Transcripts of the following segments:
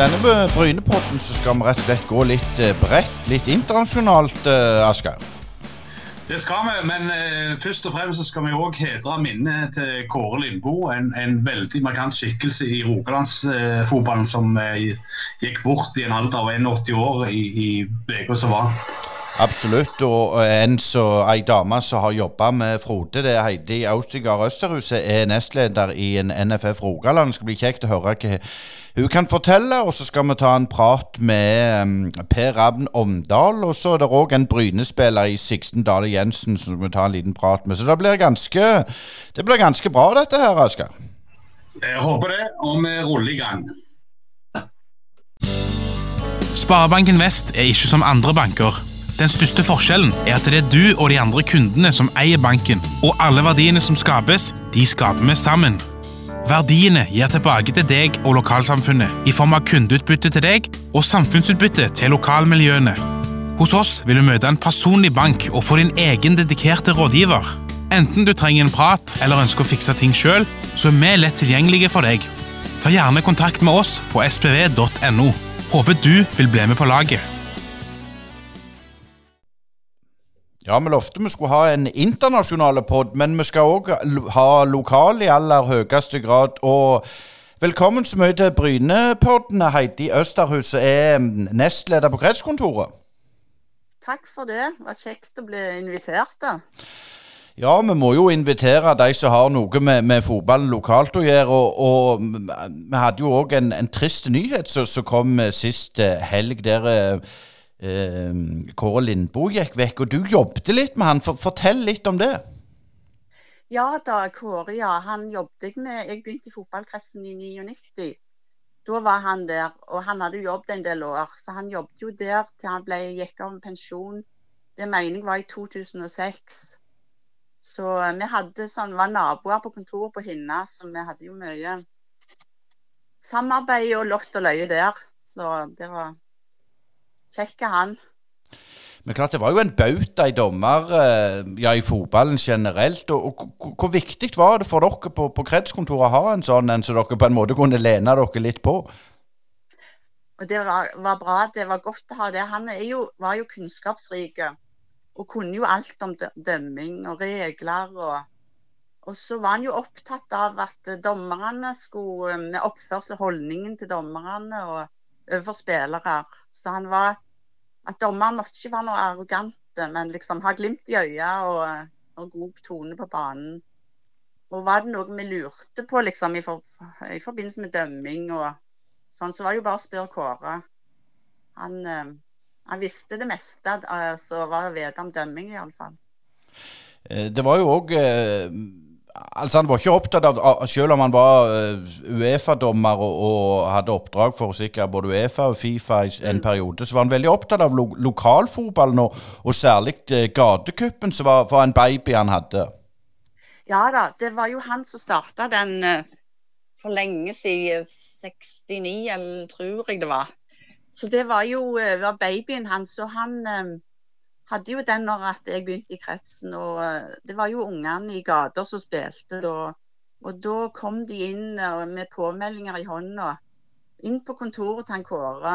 denne Brynepodden så skal vi rett og slett gå litt eh, bredt, litt internasjonalt, eh, Asgeir. Det skal vi, men eh, først og fremst skal vi òg hedre minnet til Kåre Lindboe. En, en veldig markant skikkelse i rogalandsfotballen eh, som eh, gikk bort i en alder av 81 år i uka som var. Absolutt. Og en så, ei dame som har jobba med Frode, det er Heidi Austigard Østerhuset, er nestleder i en NFF Rogaland. Det skal bli kjekt å høre hva hun kan fortelle. Og så skal vi ta en prat med um, Per Ravn Omdal. Og så er det òg en Bryne-spiller i Sixten Dale Jensen som vi tar en liten prat med. Så det blir ganske, det blir ganske bra, dette her, Asker. Jeg håper det, og vi ruller i gang. Sparebanken Vest er ikke som andre banker. Den største forskjellen er at det er du og de andre kundene som eier banken, og alle verdiene som skapes, de skaper vi sammen. Verdiene gir tilbake til deg og lokalsamfunnet i form av kundeutbytte til deg og samfunnsutbytte til lokalmiljøene. Hos oss vil du møte en personlig bank og få din egen dedikerte rådgiver. Enten du trenger en prat eller ønsker å fikse ting sjøl, så er vi lett tilgjengelige for deg. Ta gjerne kontakt med oss på spv.no. Håper du vil bli med på laget. Ja, vi lovte vi skulle ha en internasjonal pod, men vi skal òg ha lokal i aller høyeste grad. Og velkommen så mye til Brynepodden. Heidi Østerhus er mm, nestleder på kretskontoret. Takk for det. Det var kjekt å bli invitert. da. Ja, vi må jo invitere de som har noe med, med fotballen lokalt å gjøre. Og, og vi hadde jo òg en, en, trist nyhet som kom sist helg. der eh, Kåre Lindboe gikk vekk, og du jobbet litt med han. For, fortell litt om det. Ja da, Kåre. ja, Han jobbet jeg med. Jeg begynte i fotballkretsen i 99. Da var han der, og han hadde jobbet en del år. Så han jobbet jo der til han ble, gikk av med pensjon. Det mener jeg var i 2006. Så eh, vi hadde sånn, var naboer på kontoret på Hinna, så vi hadde jo mye samarbeid og lott og løye der. Så det var Kjekk er han. Men klart, det var jo en bauta i dommer eh, ja, i fotballen generelt. og, og Hvor viktig var det for dere på, på kretskontoret å ha en sånn en så dere på en måte kunne lene dere litt på? Og Det var, var bra. Det var godt å ha det. Han jo, var jo kunnskapsrik og kunne jo alt om dømming og regler. og og så var han jo opptatt av at dommerne skulle med oppførsel holdningen til dommerne og overfor spillere. Så han var At dommeren måtte ikke være noe arrogante, men liksom ha glimt i øya og, og, god tone på banen. Og var det noe vi lurte på liksom i, for, i forbindelse med dømming og sånn, så var det jo bare å spørre Kåre. Han, eh, han visste det meste så som var å vite om dømming, iallfall. Eh, det var jo òg Altså Han var ikke opptatt av, selv om han var uh, Uefa-dommer og, og, hadde oppdrag for sikkert både Uefa og Fifa i en mm. periode, så var han veldig opptatt av lo lokalfotballen, og, og særlig uh, gatecupen, som var, var, en baby han hadde. Ja da, det var jo han som starta den uh, for lenge siden, 69, eller tror jeg det var. Så det var jo var babyen hans, og han hadde jo den når at jeg begynte i kretsen. og eh, Det var jo ungene i gata som spilte da. Og da kom de inn eh, med påmeldinger i hånda. Inn på kontoret til han Kåre.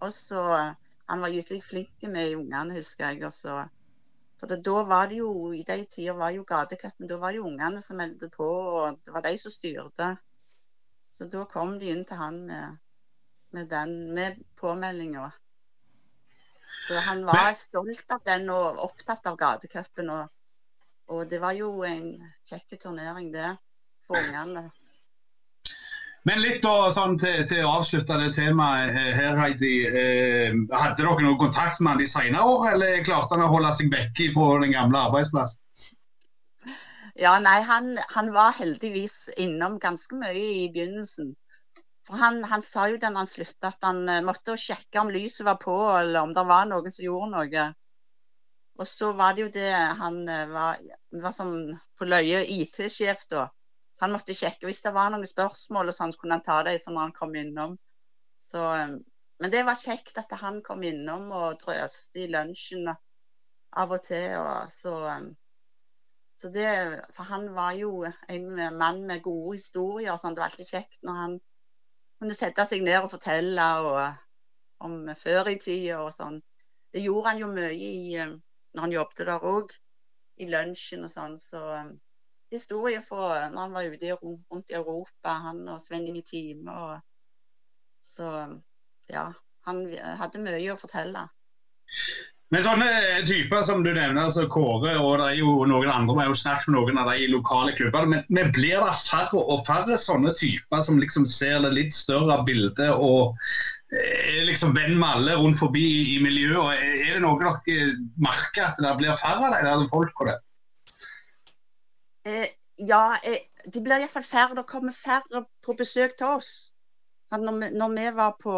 Og så eh, Han var gyselig flink med ungene, husker jeg. Også. For det, da var det jo, I de tider var jo gatecupen Da var det jo ungene som meldte på, og det var de som styrte. Så da kom de inn til han med, med den, med påmeldinga. Så han var Men, stolt av den og opptatt av gatecupen. Og, og, det var jo en kjekk turnering, det, for ungene. Men litt da, sånn til, til, å avslutte det temaet her, Heidi. Eh, hadde dere noen kontakt med han de senere år, eller klarte han å holde seg vekke fra den gamle arbeidsplassen? Ja, nei, han, han, var heldigvis innom ganske mye i begynnelsen. For han, han, sa jo den han slutta at han uh, måtte sjekke om lyset var på, eller om det var noen som gjorde noe. Og så var det jo det Han uh, var, var som på løye IT-sjef da. Så han måtte sjekke. Hvis det var noen spørsmål, så kunne han ta dem når han kom innom. Så, um, men det var kjekt at han kom innom og drøste i lunsjen av og til. Og så, så det, for han var jo en mann med gode historier. Sånn. Det var alltid kjekt når han kunne sette seg ned og fortelle og, om før i tida og sånn. Det gjorde han jo mye i, eh, når han jobbet der òg, i lunsjen og sånn. Så um, historier fra når han var ute rundt i Europa, han og Sven Inge Time. Og, så ja, han hadde mye å fortelle. Men sånne typer som du nevner, altså Kåre og det er jo noen andre, vi har jo snakket med noen av de lokale klubbene, men, men, blir det færre og færre sånne typer som liksom ser det litt større bildet og er liksom venn med alle rundt forbi i miljøet? Er det noe dere merker at det blir færre av de der folka der? Eh, ja, eh, blir iallfall færre. Det kommer færre på besøk til oss. Sånn, når, vi, når, vi, var på,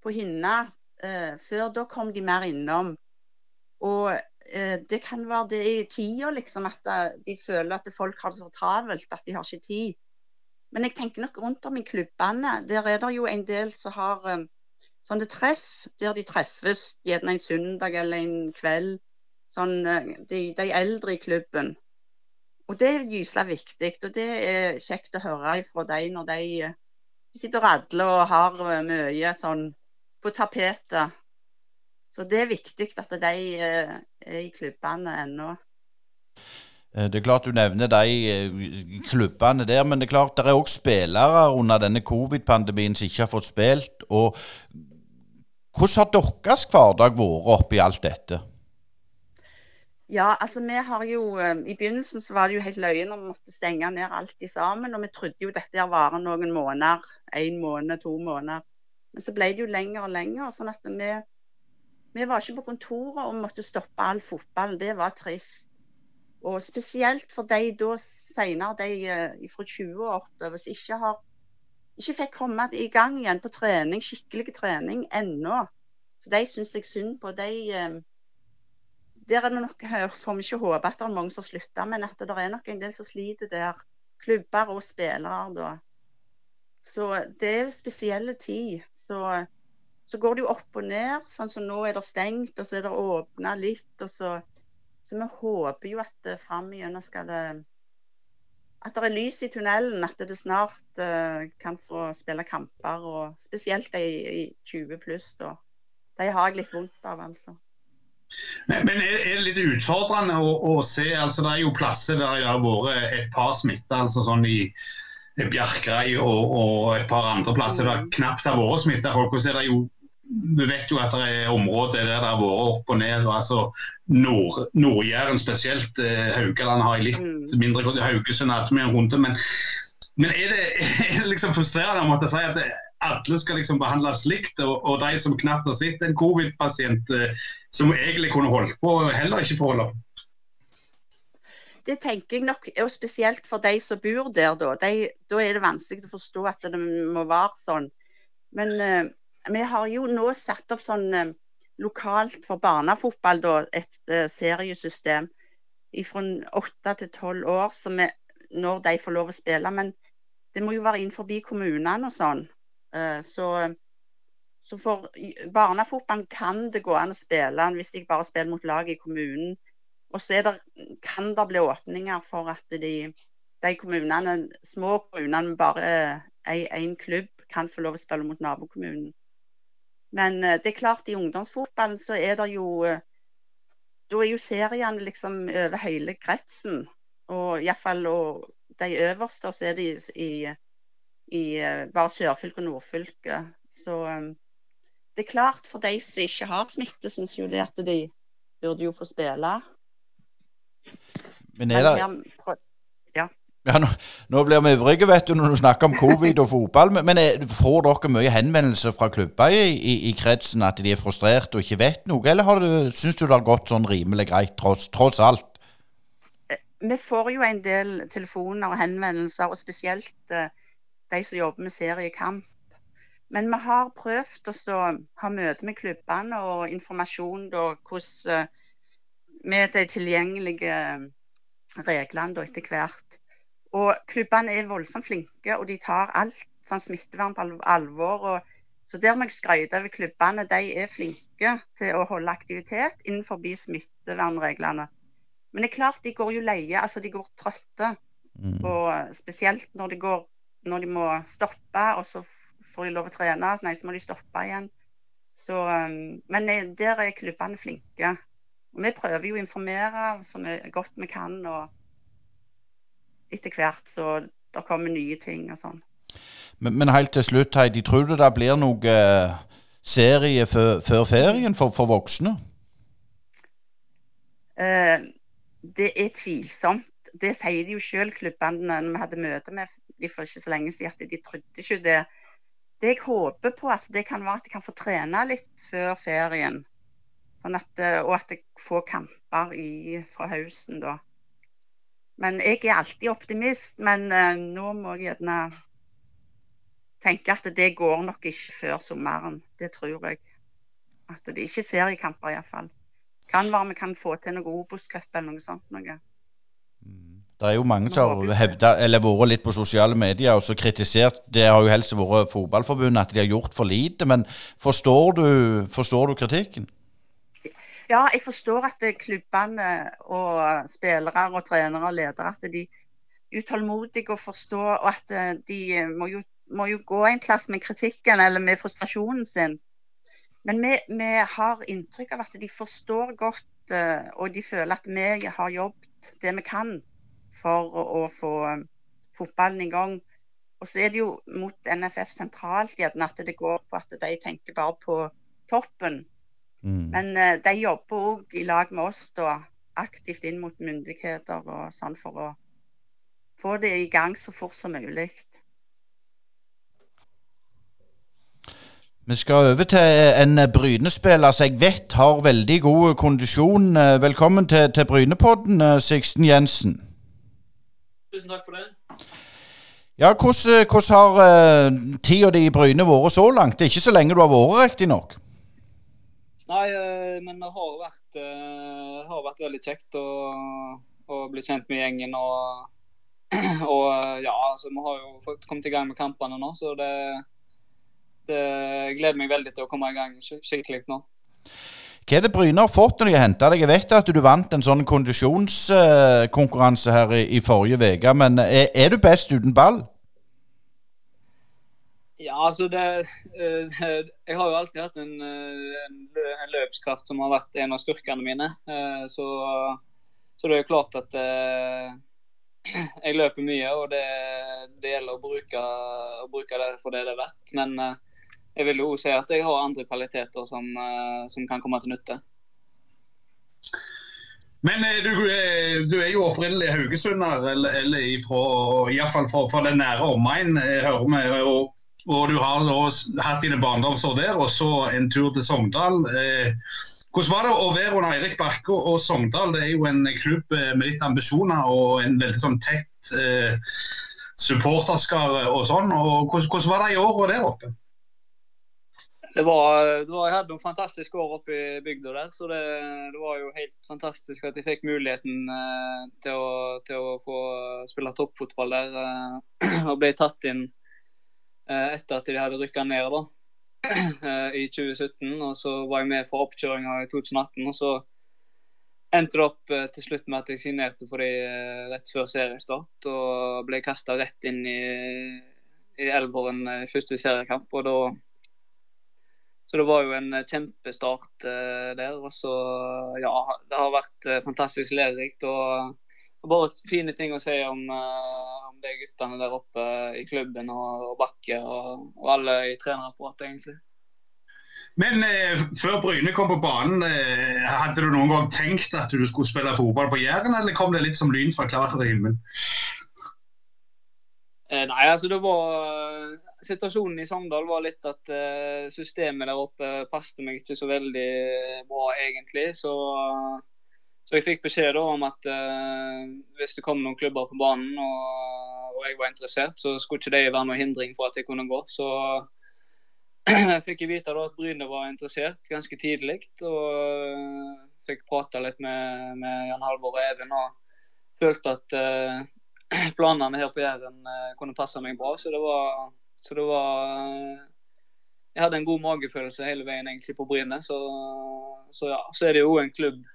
på Hinna eh, før, da kom de mer innom. Og eh, det kan være det i tida, liksom, at eh, de føler at folk har det så travelt at de har ikke tid. Men jeg tenker nok rundt om i klubbene. Der er det jo en del som har um, sånne treff der de treffes gjerne en søndag eller en kveld. Sånn, de, de eldre i klubben. Og det er gyselig viktig. Og det er kjekt å høre fra dem når de sitter og radler og har mye sånn på tapetet. Så det er viktig at de eh, er i klubbene ennå. Eh, det er klart du nevner de eh, klubbene der, men det er klart det er òg spillere under denne covid-pandemien som ikke har fått spilt. og Hvordan har deres hverdag vært oppi alt dette? Ja, altså vi har jo I begynnelsen så var det jo helt løye når vi måtte stenge ned alt sammen. Og vi trodde jo dette varer noen måneder. Én måned, to måneder. Men så ble det jo lenger og lenger. sånn at vi, vi var ikke på kontoret og måtte stoppe all fotball. Det var trist. Og spesielt for de da senere, de eh, fra 20 år oppover, som ikke, ikke fikk komme i gang igjen på trening, skikkelig trening ennå. Så de syns jeg synd på. De, eh, der er det nok, får vi ikke håpe at det er mange som slutter, men at det er nok en del som sliter der. Klubber og spillere, da. Så det er jo spesielle tid. Så, så, går det jo opp og ned. Sånn som nå er det stengt, og så er det åpna litt. og så, så vi håper jo at uh, fram igjennom skal det At det er lys i tunnelen. At det snart uh, kan få spille kamper. og Spesielt de i 20 pluss. da. De har jeg litt vondt av, altså. Men, men er, det litt utfordrende å, å, se? altså Det er jo plasser der det har vært et par smitta. Altså sånn i Bjerkreim og, og, et par andre plasser det knapt har vært smitta folk. så er det jo vi vet jo at det er områder der det har vært opp og ned. altså Nord-Jæren spesielt. Eh, Haugaland har litt mm. mindre Haugesund hadde vi en runde. Men, men er, det, er, det, liksom frustrerende å måtte si at alle skal liksom behandles likt, og, og, de som knapt har sett en covid-pasient eh, som egentlig kunne holdt på, heller ikke får holde på? Det tenker jeg nok, og spesielt for de som bor der, da. De, da er det vanskelig å forstå at det må være sånn. Men uh, vi har jo nå satt opp sånn uh, lokalt for barnefotball, da, et uh, seriesystem fra åtte til tolv år vi, når de får lov å spille. Men det må jo være innenfor kommunene og sånn. så, så for barnefotball kan det gå an å spille hvis de bare spiller mot lag i kommunen. Og så det, kan det bli åpninger for at de, de kommunene, små kommunene med bare én klubb, kan få lov å spille mot nabokommunen. Men eh, det er klart, i ungdomsfotballen så er det jo eh, Da er jo seriene liksom over hele kretsen. Og iallfall de øverste, så er de i, i eh, bare sørfylke og nordfylke. Så det er klart, for de som ikke har smitte, syns jo det at de burde jo få spille. Men er det ja. ja nå, nå, blir vi ivrige vet du, når du snakker om covid og fotball. Men, men er, får dere mye henvendelser fra klubber i, i, i, kretsen at de er frustrerte og ikke vet noe? Eller har du, syns du det har gått sånn rimelig greit, tross, tross alt? Eh, vi får jo en del telefoner og henvendelser, og spesielt uh, de som jobber med seriekamp. Men vi har prøvd å ha møte med klubbene og informasjon da, hvordan med de tilgjengelige reglene etter hvert. Og klubbene er voldsomt flinke, og de tar alt sånn smittevern på alvor. Og, så der må jeg skryte over klubbene. De er flinke til å holde aktivitet innenfor smittevernreglene. Men det er klart de går jo leie, altså de går trøtte. Mm. Og spesielt når de, går, når de må stoppe, og så får de lov å trene, nei, så må de stoppe igjen. Så, um, men eh, der er klubbene flinke. Og vi prøver jo å informere så godt vi kan. og Etter hvert så det kommer nye ting og sånn. Men, men, helt til slutt, Heidi, tror du det blir noe uh, serie før, før ferien for, for voksne? Eh, det er tvilsomt. Det sier de jo sjøl, klubbene. Når vi hadde møte med de for ikke så lenge siden, at de trodde ikke det. Det jeg håper på, at det kan være at de kan få trene litt før ferien. Sånn at, eh, og at jeg får kamper i, fra høsten da. Men jeg er alltid optimist. Men uh, nå må jeg gjerne tenke at det går nok ikke før sommeren. Det tror jeg. At det ikke er seriekamper iallfall. Kan være vi kan få til noe Obos-cup eller noe sånt. noe. Mm. Det er jo mange som har hevda, eller vært litt på sosiale medier og så kritisert Det har jo helst vært Fotballforbundet at de har gjort for lite. Men forstår du, forstår du kritikken? Ja, jeg forstår at klubbene og spillere og trenere og ledere at de er utålmodige og forstår og at eh, de må jo, må jo gå en plass med kritikken eller med frustrasjonen sin. Men vi, vi har inntrykk av at de forstår godt eh, og de føler at vi har jobbet det vi kan for å, få eh, fotballen i gang. Og så er det jo mot NFF sentralt at det går på at de tenker bare på toppen. Mm. Men uh, de jobber òg i lag med oss da, aktivt inn mot myndigheter og sånn for å få det i gang så fort som mulig. Vi skal over til en Bryne-spiller som jeg vet har veldig god kondisjon. Velkommen til, til Brynepodden, Sixten Jensen. Tusen takk for det. Ja, Hvordan, hvordan har uh, tida di i Bryne vært så langt? Det er ikke så lenge du har vært, riktignok? Nei, eh, men det har vært, eh, har vært veldig kjekt å, å, bli kjent med gjengen. Og, og ja, altså, vi har jo fått kommet i gang med kampene nå, så det, det gleder meg veldig til å komme i gang skikkelig nå. Hva er det Bryne har fått når de har henta deg? Jeg vet at du vant en sånn kondisjonskonkurranse her i, i forrige uke, men er, er, du best uten ball? Ja, altså det, eh, Jeg har jo alltid hatt en, eh, en, løpskraft som har vært en av styrkene mine. Eh, så, så det er jo klart at jeg løper mye, og det, det gjelder å bruke, å bruke, det for det det er verdt. Men jeg vil jo si at jeg har andre kvaliteter som, som kan komme til nytte. Men du, du, er jo opprinnelig haugesunder, eller, eller ifra, iallfall fra, fra den nære omegn, hører vi. og og du har hatt dine barndomsår der, og så en tur til Sogndal. Eh, hvordan var det å være under Eirik Bakke og Sogndal? Det er jo en klubb eh, med litt ambisjoner og en veldig sånn tett eh, supporterskare og sånn. Og hvordan, var det i år der oppe? Det var, det var, jeg hadde noen fantastiske år oppe i bygda der, så det, det, var jo helt fantastisk at jeg fikk muligheten eh, til, å, til, å, få spille toppfotball der. Eh, og ble tatt inn etter at de hadde rykka ned da, eh, i 2017. Og så var jeg med for oppkjøringa i 2018. og så endte det opp eh, til slutt med at jeg signerte for dem rett før seriestart. Og ble kasta rett inn i, i Elveren i første seriekamp. og da så det var jo en kjempestart der. Og så, ja, det har vært fantastisk lærerikt. Og, og, bare fine ting å si om, uh, de guttene der oppe i klubben og, og Bakke og, og, alle i trenerapparatet, egentlig. Men eh, før Bryne kom på banen, eh, hadde du noen gang tenkt at du skulle spille fotball på Jæren, eller kom det litt som lyn fra klar himmel? Eh, nei, altså det var Situasjonen i Sogndal var litt at eh, systemet der oppe passet meg ikke så veldig bra, egentlig. Så så jeg fikk beskjed om at uh, hvis det kom noen klubber på banen og, og, jeg var interessert, så skulle ikke det være noen hindring for at jeg kunne gå. Så jeg fikk jeg vite da at Bryne var interessert ganske tidlig. Og uh, fikk prata litt med, med, Jan Halvor og Even og følte at uh, planene her på Jæren kunne passe meg bra. Så det var, så det var Jeg hadde en god magefølelse hele veien egentlig på Bryne. Så, så ja, så er det jo en klubb Eh,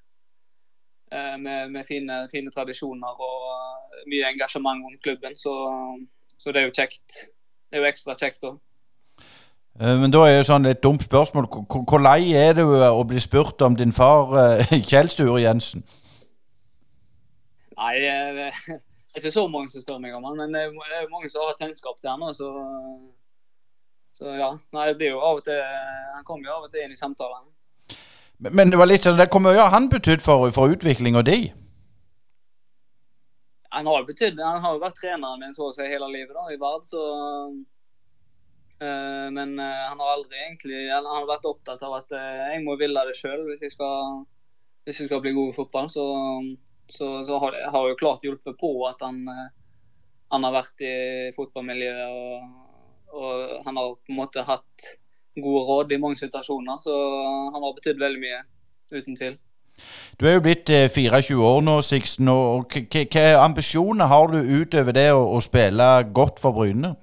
med, med fine, fine, tradisjoner og eh, mye engasjement om klubben. Så, så, det er jo kjekt. Det er jo ekstra kjekt òg. Eh, Men da er jo sånn et dumt spørsmål. Hvor, lei er du å bli spurt om din far eh, Kjell Sture Jensen? Nei, eh, det er ikke så mange som spør meg om han, men det er det er mange som har kjennskap til han. Så, så ja. Nei, det blir jo av og til Han kommer jo av og til inn i samtalene. Men- det var litt sånn, det kommer mye har han betydd for, for utviklinga di? Han har, betydd, han har jo vært treneren min så å si hele livet da, i Vard, så øh, Men øh, han har aldri egentlig Han har vært opptatt av at øh, jeg må ville det sjøl hvis, jeg skal- hvis jeg skal bli god i fotball. Så, så, så har det har jo klart hjulpet på at han, han har vært i fotballmiljøet og, og han har på en måte hatt gode råd i mange situasjoner. Så han har betydd veldig mye, uten tvil. Du er jo blitt eh, 24 år nå, Sixten. og Hvilke ambisjoner har du utover det å, å spille godt for Bryne?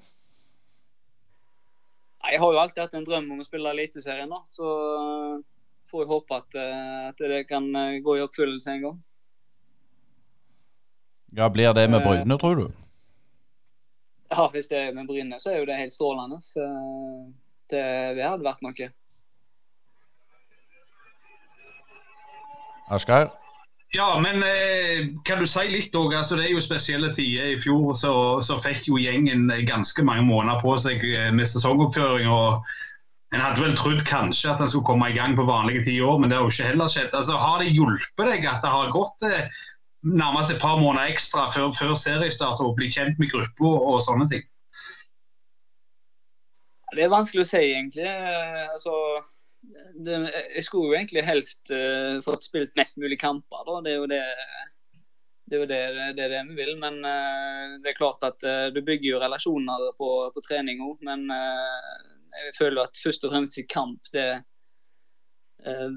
Jeg har jo alltid hatt en drøm om å spille Eliteserien. Så øh, får jeg håpe at, øh, at det kan gå i oppfyllelse en gang. Ja, Blir det med Eh, Bryne, tror du? Ja, Hvis det er med Bryne, så er jo det helt strålende. Så det, det hadde vært noe. Asgeir? Ja, men eh, kan du si litt òg? Altså, det er jo spesielle tider. I fjor så, så fikk jo gjengen ganske mange måneder på seg eh, med sesongoppføring. og En hadde vel trodd kanskje at en skulle komme i gang på vanlige ti år, men det har jo ikke heller skjedd. Altså, Har det hjulpet deg at det har gått eh, nærmest et par måneder ekstra før, før seriestart og bli kjent med gruppa og sånne ting? Det er vanskelig å si, egentlig. Eh, Altså, det, jeg skulle jo egentlig helst uh, fått spilt mest mulig kamper. da. Det er jo det det er jo det, det, det vi vil. Men uh, det er klart at uh, du bygger jo relasjoner på, på trening òg. Men jeg føler at først og fremst i kamp det,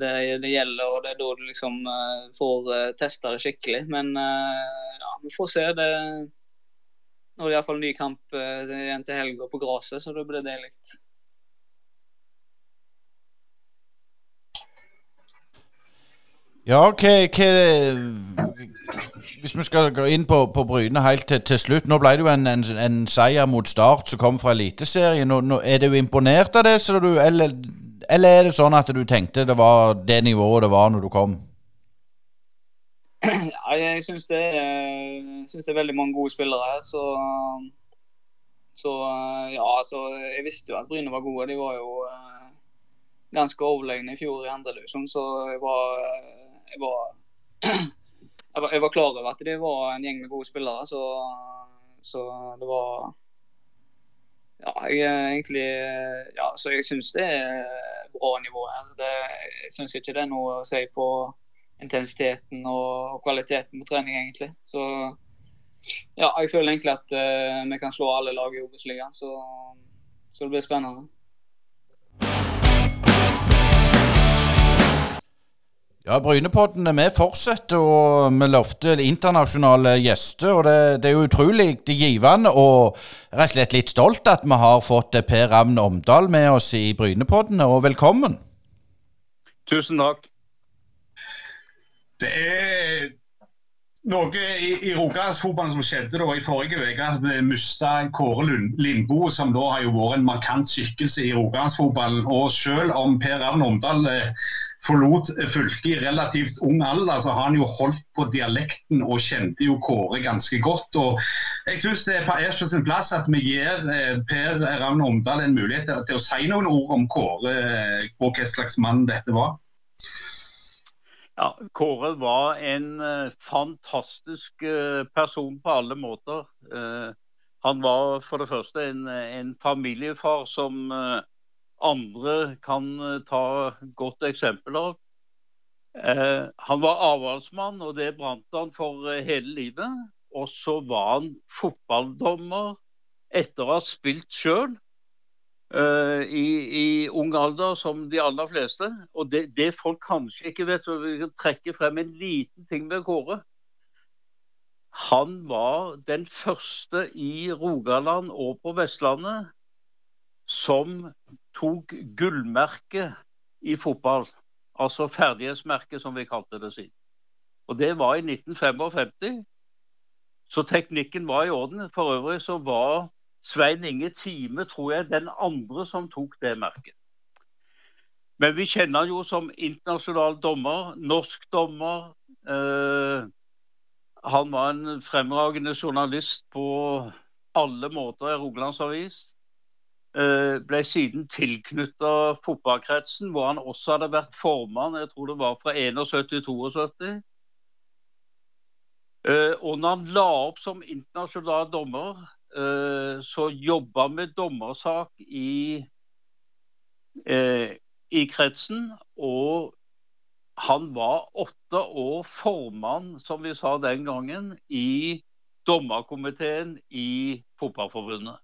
det, det gjelder, og det er da du liksom får testa det skikkelig. Men ja, vi får se. det Nå er det iallfall ny kamp det er igjen til helga på gresset, så da blir det likt. Ja, OK. hva Hvis vi skal gå inn på, på Bryne helt til, til slutt. Nå ble det jo en, en, en seier mot Start som kom fra Eliteserien. Er du imponert av det, så du, eller, eller er det sånn at du tenkte det var det nivået det var når du kom? Jeg syns det, det er veldig mange gode spillere her. Så, så ja, altså, jeg visste jo at Bryne var gode. De var jo eh, ganske overlegne i fjor i andredivisjon, så jeg var, jeg, var, jeg var Jeg var klar over at de var en gjeng med gode spillere, så, så det var Ja, jeg egentlig Ja, så jeg syns det er bra nivå her. Det, jeg syns ikke det er noe å si på intensiteten og, kvaliteten på trening, egentlig. Så ja, jeg føler egentlig at uh, vi kan slå alle lag i Obos-ligaen, så, så det blir spennende. Ja, Brynepoddene vi fortsetter, og vi lovte internasjonale gjester. og det, det er jo utrolig givende og rett og slett litt stolt at vi har fått Per Ravn Omdal med oss i Brynepodden, og velkommen. Tusen takk. Det er noe i, i Rogalandsfotballen som skjedde da i forrige uke. at Vi mista Kåre Lund, Lindboe, som da har jo vært en markant skikkelse i Rogalandsfotballen. Og selv om Per Arne Omdal eh, forlot fylket i relativt ung alder, så har han jo holdt på dialekten og kjente jo Kåre ganske godt. og Jeg syns det er på sin plass at vi gir eh, Per Ravn Omdal en mulighet til, til å si noen ord om Kåre, eh, og hva slags mann dette var. Ja, Kåre var en eh, fantastisk eh, person på alle måter. Eh, han var for det første en, en familiefar som andre kan ta godt eksempel av. Han var avholdsmann, og det brant han for hele livet. Og så var han fotballdommer etter å ha spilt sjøl. Eh, i, i ung alder, som de aller fleste. Og det, det folk kanskje ikke vet, så vi kan trekke frem en liten ting med Kåre. Han var den første i Rogaland og på Vestlandet som tok gullmerke i fotball. Altså ferdighetsmerke, som vi kalte det siden. Og det var i 1955. Så teknikken var i orden. For øvrig så var Svein Inge Time tror jeg den andre som tok det merket. Men vi kjenner han jo som internasjonal dommer, norsk dommer. Eh, han var en fremragende journalist på alle måter i Rogalands Avis. Eh, ble siden tilknytta fotballkretsen, hvor han også hadde vært formann. Jeg tror det var fra 71 til 72. Eh, og når han la opp som internasjonal dommer, eh, så jobba med dommersak i, i kretsen. Og han var åtte år formann, som vi sa den gangen, i dommerkomiteen i Fotballforbundet.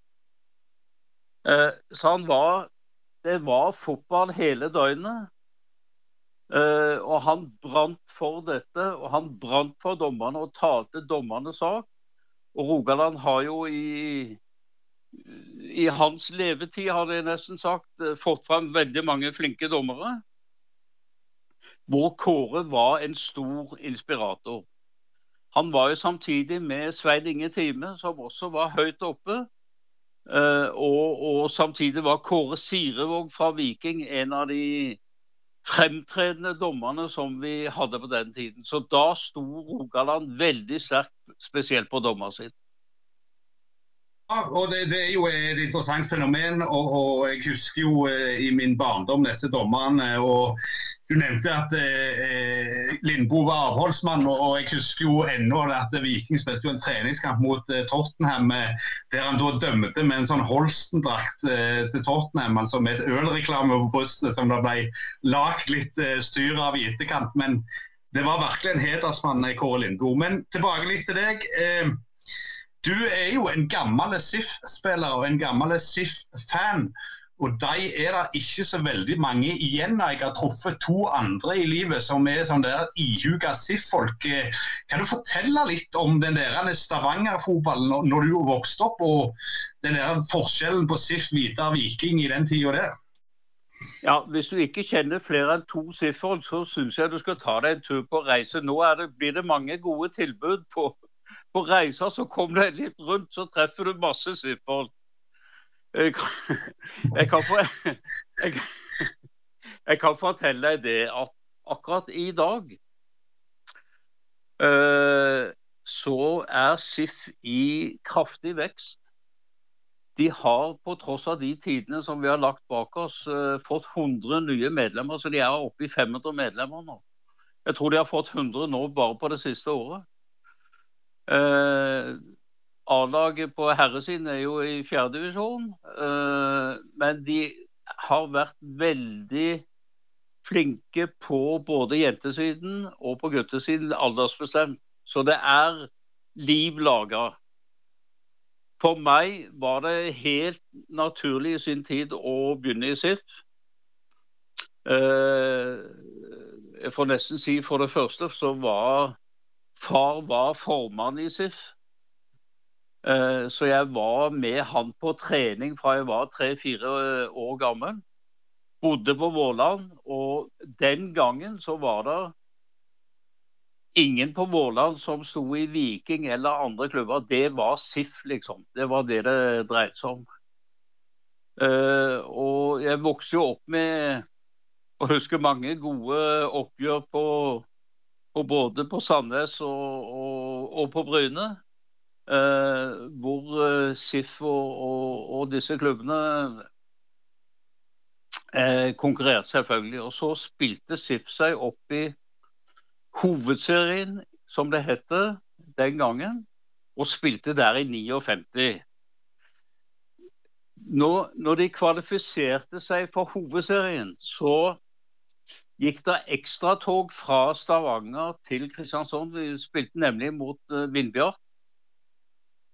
Eh, så han var Det var fotball hele døgnet. Eh, og han brant for dette, og han brant for dommerne og talte dommernes sak. Og Rogaland har jo i, i hans levetid, hadde jeg nesten sagt, eh, fått fram veldig mange flinke dommere. Hvor Kåre var en stor inspirator. Han var jo samtidig med Svein Inge Time, som også var høyt oppe. Uh, og, og, samtidig var Kåre Sirevåg fra Viking en av de fremtredende dommerne som vi hadde på den tiden. Så da sto Rogaland veldig sterkt, spesielt på dommersiden. Og det, det, er jo et interessant fenomen. Og, og jeg husker jo eh, i min barndom disse dommerne. og Du nevnte at eh, Lindboe var avholdsmann, og, og, jeg husker jo ennå at Viking spilte jo en treningskamp mot eh, Tottenham eh, der han da dømte med en sånn Holsten-drakt eh, til Tottenham, altså med et ølreklame på brystet som det ble lagt litt eh, styr av i etterkant. Men det var virkelig en hedersmann, Kåre Lindboe. Men tilbake litt til deg. Eh, du er jo en gammel SIF-spiller og en gammel SIF-fan. Og de er det ikke så veldig mange igjen. Jeg har truffet to andre i livet som er sånn der ihuga SIF-folk. Kan du fortelle litt om den der Stavanger-fotballen når du vokste opp, og den der forskjellen på SIF, Vidar, Viking i den tida der? Ja, Hvis du ikke kjenner flere enn to SIF-folk, så syns jeg du skal ta deg en tur på reise. Nå det, blir det mange gode tilbud på, på reiser så kom du litt rundt, så treffer du masse siffer. Jeg jeg jeg, jeg kan fortelle deg det at akkurat i dag uh, så er SIF i kraftig vekst. De har på tross av de tidene som vi har lagt bak oss, uh, fått 100 nye medlemmer. Så de er oppe i 500 medlemmer nå. Jeg tror de har fått 100 nå bare på det siste året. Uh, A-laget på herresiden er jo i fjerdedivisjon, uh, men de har vært veldig flinke på både jentesiden og på guttesiden, aldersbestemt. Så det er liv laga. For meg var det helt naturlig i sin tid å begynne i SIF. Uh, jeg får nesten si for det første så var Far var formann i SIF. Eh, så jeg var med han på trening fra jeg var tre-fire eh, år gammel. Bodde på Vårland, og den gangen så var det ingen på Vårland som sto i Viking eller andre klubber. Det var SIF, liksom. Det var det det dreide seg om. Uh, og jeg vokste jo opp med å huske mange gode oppgjør på og både på Sandnes og, og, og på Bryne. Eh, hvor eh, SIF og, og, disse klubbene eh, konkurrerte selvfølgelig. Og så spilte SIF seg opp i hovedserien, som det het den gangen, og spilte der i 59. Når, når de kvalifiserte seg for hovedserien, så gikk det ekstratog fra Stavanger til Kristiansand. Vi spilte nemlig mot uh, Vindbjart.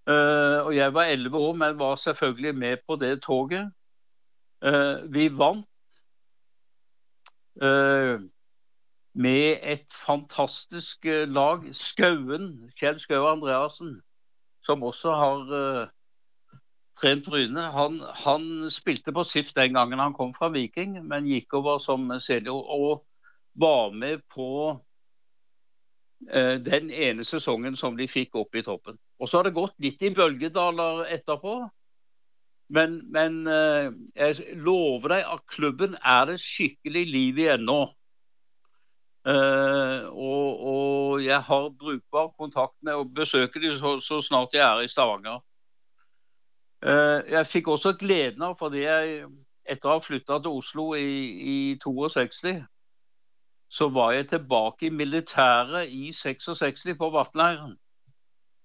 Uh, og jeg var elleve år, men var selvfølgelig med på det toget. Uh, vi vant med et fantastisk lag. Skauen, Kjell Skau Andreassen, som også har trent Bryne. Han, han, spilte på SIF den gangen han kom fra Viking, men gikk over som senior og var med på eh, den ene sesongen som de fikk opp i toppen. Og Så har det gått litt i bølgedaler etterpå. Men, men eh, jeg lover deg at klubben er det skikkelig liv i ennå. Uh, og, og, jeg har brukbar kontakt med og besøker dem så, så, snart jeg er i Stavanger. Eh, jeg fikk også gleden av, fordi jeg etter å ha flytta til Oslo i, i 62, så var jeg tilbake i militæret i 66 på Vatnleiren.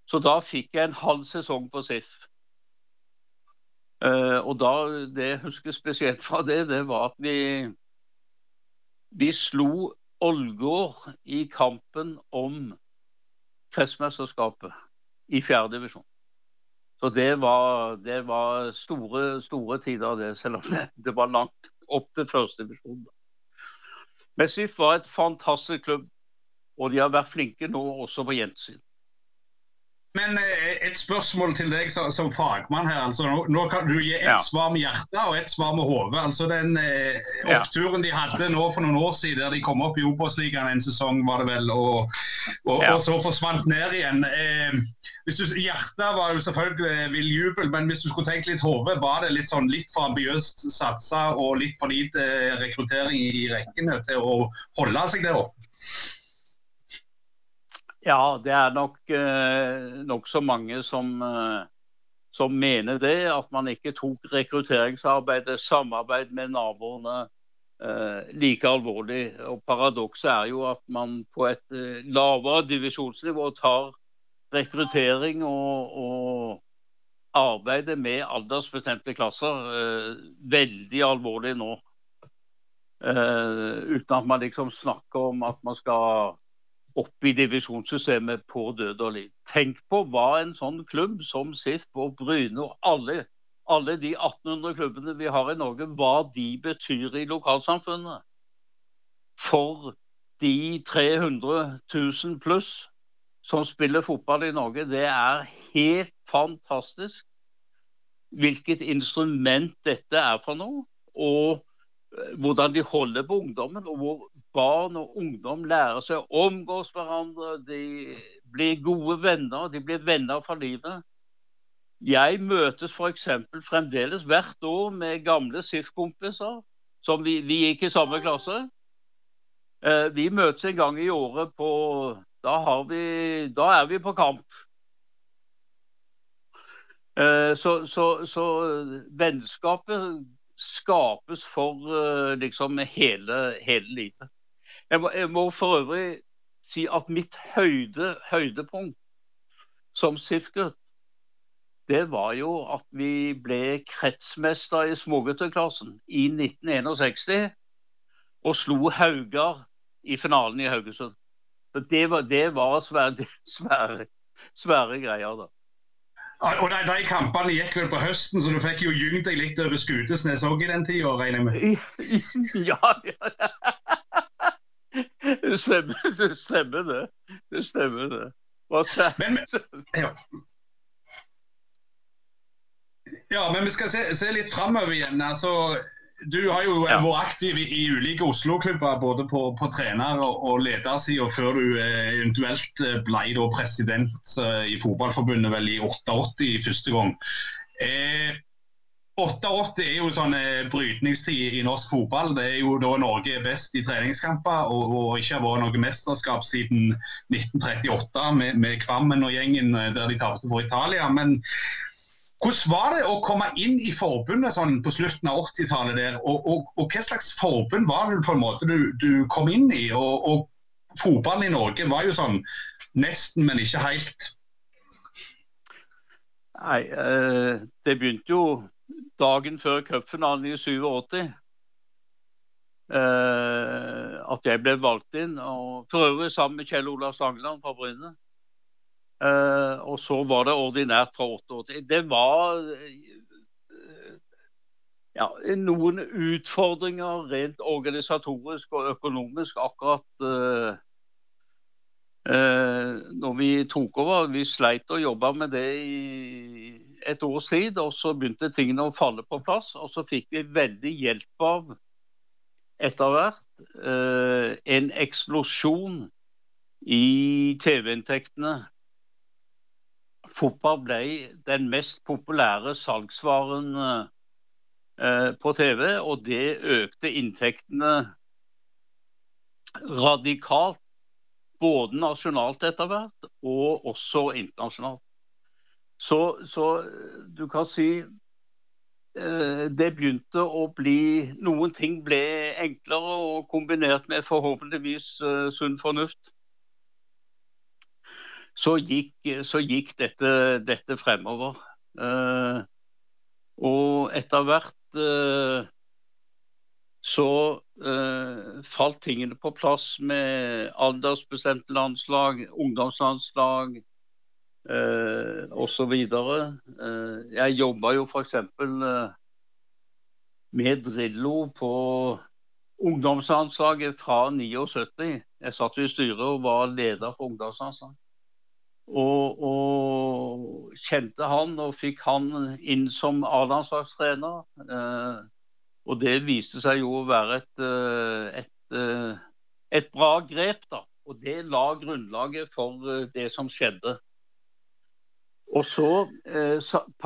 Så da fikk jeg en halv sesong på SIF. Uh, og da, Det jeg husker spesielt fra det, det var at vi, vi slo Ålgård i kampen om kretsmesterskapet i fjerde divisjon. Så det var, det var, store, store tider, det, selv om det, det var langt opp til første divisjon. SIF var et fantastisk klubb, og de har vært flinke nå også på jentesiden. Men eh, et spørsmål til deg som, fagmann her. altså Nå, nå kan du gi ett ja. svar med hjertet og ett svar med hodet. Altså den eh, oppturen de hadde nå for noen år siden, der de kom opp i Obos-ligaen en sesong, var det vel, og, og, ja. og så forsvant ned igjen. Eh, hvis du, hjertet var jo selvfølgelig vill jubel, men hvis du skulle tenkt litt hode, var det litt sånn litt for ambisiøst satsa og litt for lite rekruttering i rekkene til å holde seg der oppe? Ja, det er nok eh, nokså mange som, eh, som, mener det. At man ikke tok rekrutteringsarbeidet, samarbeid med naboene, eh, like alvorlig. Og Paradokset er jo at man på et eh, lavere divisjonsnivå tar rekruttering og, og arbeidet med aldersbestemte klasser veldig alvorlig nå. Uten at man liksom snakker om at man skal opp i divisjonssystemet på død og liv. Tenk på hva en sånn klubb som SIF og Bryne og alle, alle de 1800 klubbene vi har i Norge, hva de betyr i lokalsamfunnet. For de 300 000 pluss som spiller fotball i Norge, det er helt fantastisk hvilket instrument dette er for noe. Og hvordan de holder på ungdommen, og hvor barn og ungdom lærer seg å omgås hverandre. De blir gode venner, de blir venner for livet. Jeg møtes f.eks. fremdeles hvert år med gamle SIF-kompiser som vi, vi, gikk i samme klasse. Eh, vi møtes en gang i året på Da, vi, da er vi på kamp. Eh, så, så, så vennskapet skapes for uh, liksom hele, hele livet. Jeg må, jeg må, for øvrig si at mitt høyde, høydepunkt som SIF-gutt, det var jo at vi ble kretsmester i smågutteklassen i 1961 og slo Haugar i finalen i Haugesund. Det var, det var svære, svære, svære greier, da. Og de, de, kampene gikk vel på høsten, så du fikk jo gyngt deg litt over Skutesnes òg i den tida, regner jeg med? Ja, ja. Det stemmer, det stemmer det. Det stemmer det. Men, ja. ja, men vi skal se, se litt framover igjen. altså du har jo ja. vært aktiv i, i ulike Oslo-klubber, både på, på trener- og, og ledersida, før du eh, eventuelt eh, ble president eh, i Fotballforbundet vel i 88 første gang. Eh, 88 er jo sånn eh, brytningstid i norsk fotball. Det er jo da Norge er best i treningskamper og, og ikke har vært noe mesterskap siden 1938 med, med Kvammen og gjengen eh, der de tapte for Italia. Men hvordan var det å komme inn i forbundet sånn på slutten av 80-tallet der, og, og, og, hva slags forbund var det på en måte du, du kom inn i? Og, og, fotballen i Norge var jo sånn nesten, men ikke helt. Nei, eh, det begynte jo dagen før cupfinalen i 87. Eh, at jeg ble valgt inn, og for øvrig sammen med Kjell Olav Stangeland fra Bryne. Uh, og så var det ordinært fra 88. Det var uh, ja, noen utfordringer rent organisatorisk og økonomisk akkurat uh, når vi tok over. Vi sleit og jobba med det i et års tid, og så begynte tingene å falle på plass. Og så fikk vi veldig hjelp av etter hvert en eksplosjon i TV-inntektene fotball ble den mest populære salgsvaren eh, på TV, og det økte inntektene radikalt. Både nasjonalt etter hvert, og også internasjonalt. Så, så du kan si eh, det begynte å bli Noen ting ble enklere og kombinert med forhåpentligvis uh, sunn fornuft. Så gikk, så gikk dette, dette, fremover. Uh, og etter hvert uh, så uh, falt tingene på plass med aldersbestemte landslag, ungdomslandslag uh, osv. Uh, jeg jobba jo f.eks. Uh, med Drillo på ungdomslandslaget fra 79. Jeg satt i styret og var leder for ungdomslandslaget. Og, og, kjente han og fikk han inn som A-landslagstrener. Eh, og det viste seg jo å være et, eh, et, eh, et bra grep, da. Og det la grunnlaget for eh, det som skjedde. Og så,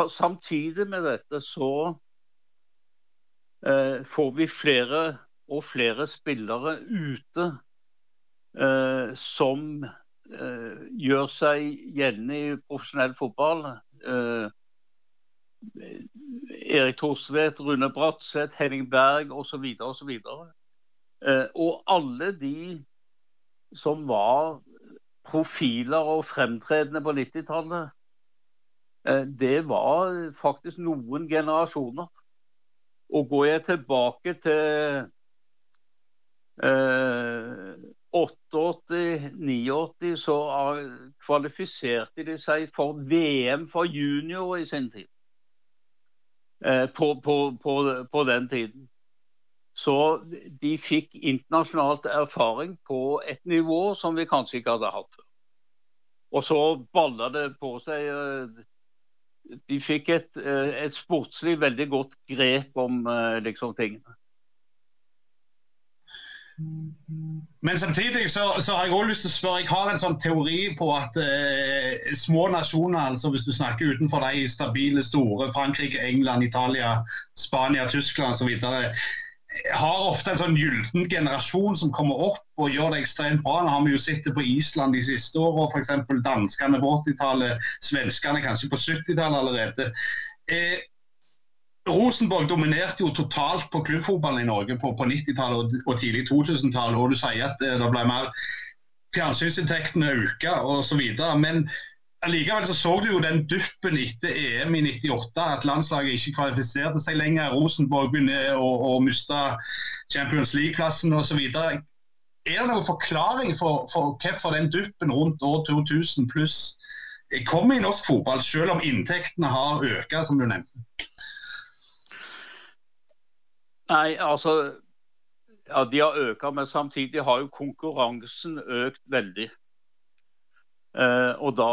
samtidig med dette, så får vi flere og flere spillere ute som gjør seg gjeldende i profesjonell fotball. Erik Thorsvedt, Rune Bratseth, Henning Berg osv. osv. Eh, og alle de som var profiler og fremtredende på 90-tallet, eh, det var faktisk noen generasjoner. Og går jeg tilbake til eh, 88-89, så kvalifiserte de seg for VM for junior i sin tid. Eh, på, på, på, på, den tiden. Så de fikk internasjonalt erfaring på et nivå som vi kanskje ikke hadde hatt før. Og så balla det på seg. Eh, de fikk et, eh, et sportslig veldig godt grep om liksom, tingene. Men samtidig så, så, har jeg også lyst til å spørre, jeg har en sånn teori på at eh, små nasjoner, altså hvis du snakker utenfor de stabile store, Frankrike, England, Italia, Spania, Tyskland osv., har ofte en sånn gyllen generasjon som kommer opp og gjør det ekstremt bra. Nå har vi jo sett det på Island de siste årene, f.eks. danskene på 80-tallet, svenskene kanskje på 70-tallet allerede. Eh, Rosenborg dominerte jo totalt på klubbfotballen i Norge på, på 90-tallet og, tidlig 2000-tallet. Og du sier at eh, det ble mer fjernsynsinntektene øka osv. Men allikevel så så du jo den duppen etter EM i 98, at landslaget ikke kvalifiserte seg lenger. Rosenborg begynner å, å miste Champions League-plassen osv. Er det noen forklaring for, for hvorfor den duppen rundt år 2000 pluss kommer i norsk fotball, selv om inntektene har økt, som du nevnte? Nei, altså ja, De har økt, men samtidig har jo konkurransen økt veldig. Eh, og da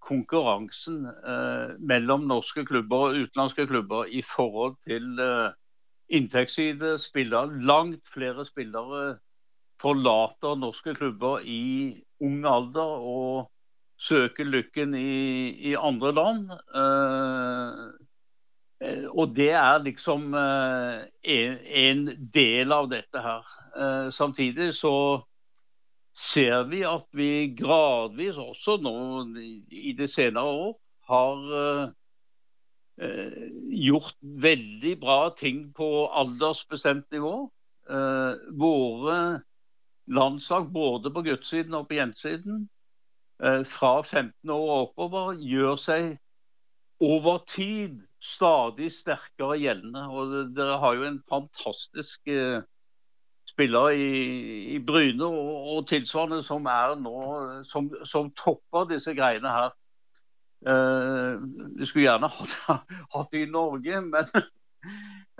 konkurransen eh, mellom norske klubber og utenlandske klubber i forhold til eh, inntektsside spiller Langt flere spillere forlater norske klubber i ung alder og søker lykken i, i andre land. Eh, og det er liksom eh, en, del av dette her. Eh, samtidig så ser vi at vi gradvis også nå i det senere år har gjort veldig bra ting på aldersbestemt nivå. Våre landslag både på guttesiden og på jentesiden fra 15 år og oppover gjør seg over tid stadig sterkere gjeldende. Og dere har jo en fantastisk uh, spiller i, i Bryne og, og, tilsvarende som er nå som, som topper disse greiene her. Uh, vi skulle gjerne hatt det i Norge, men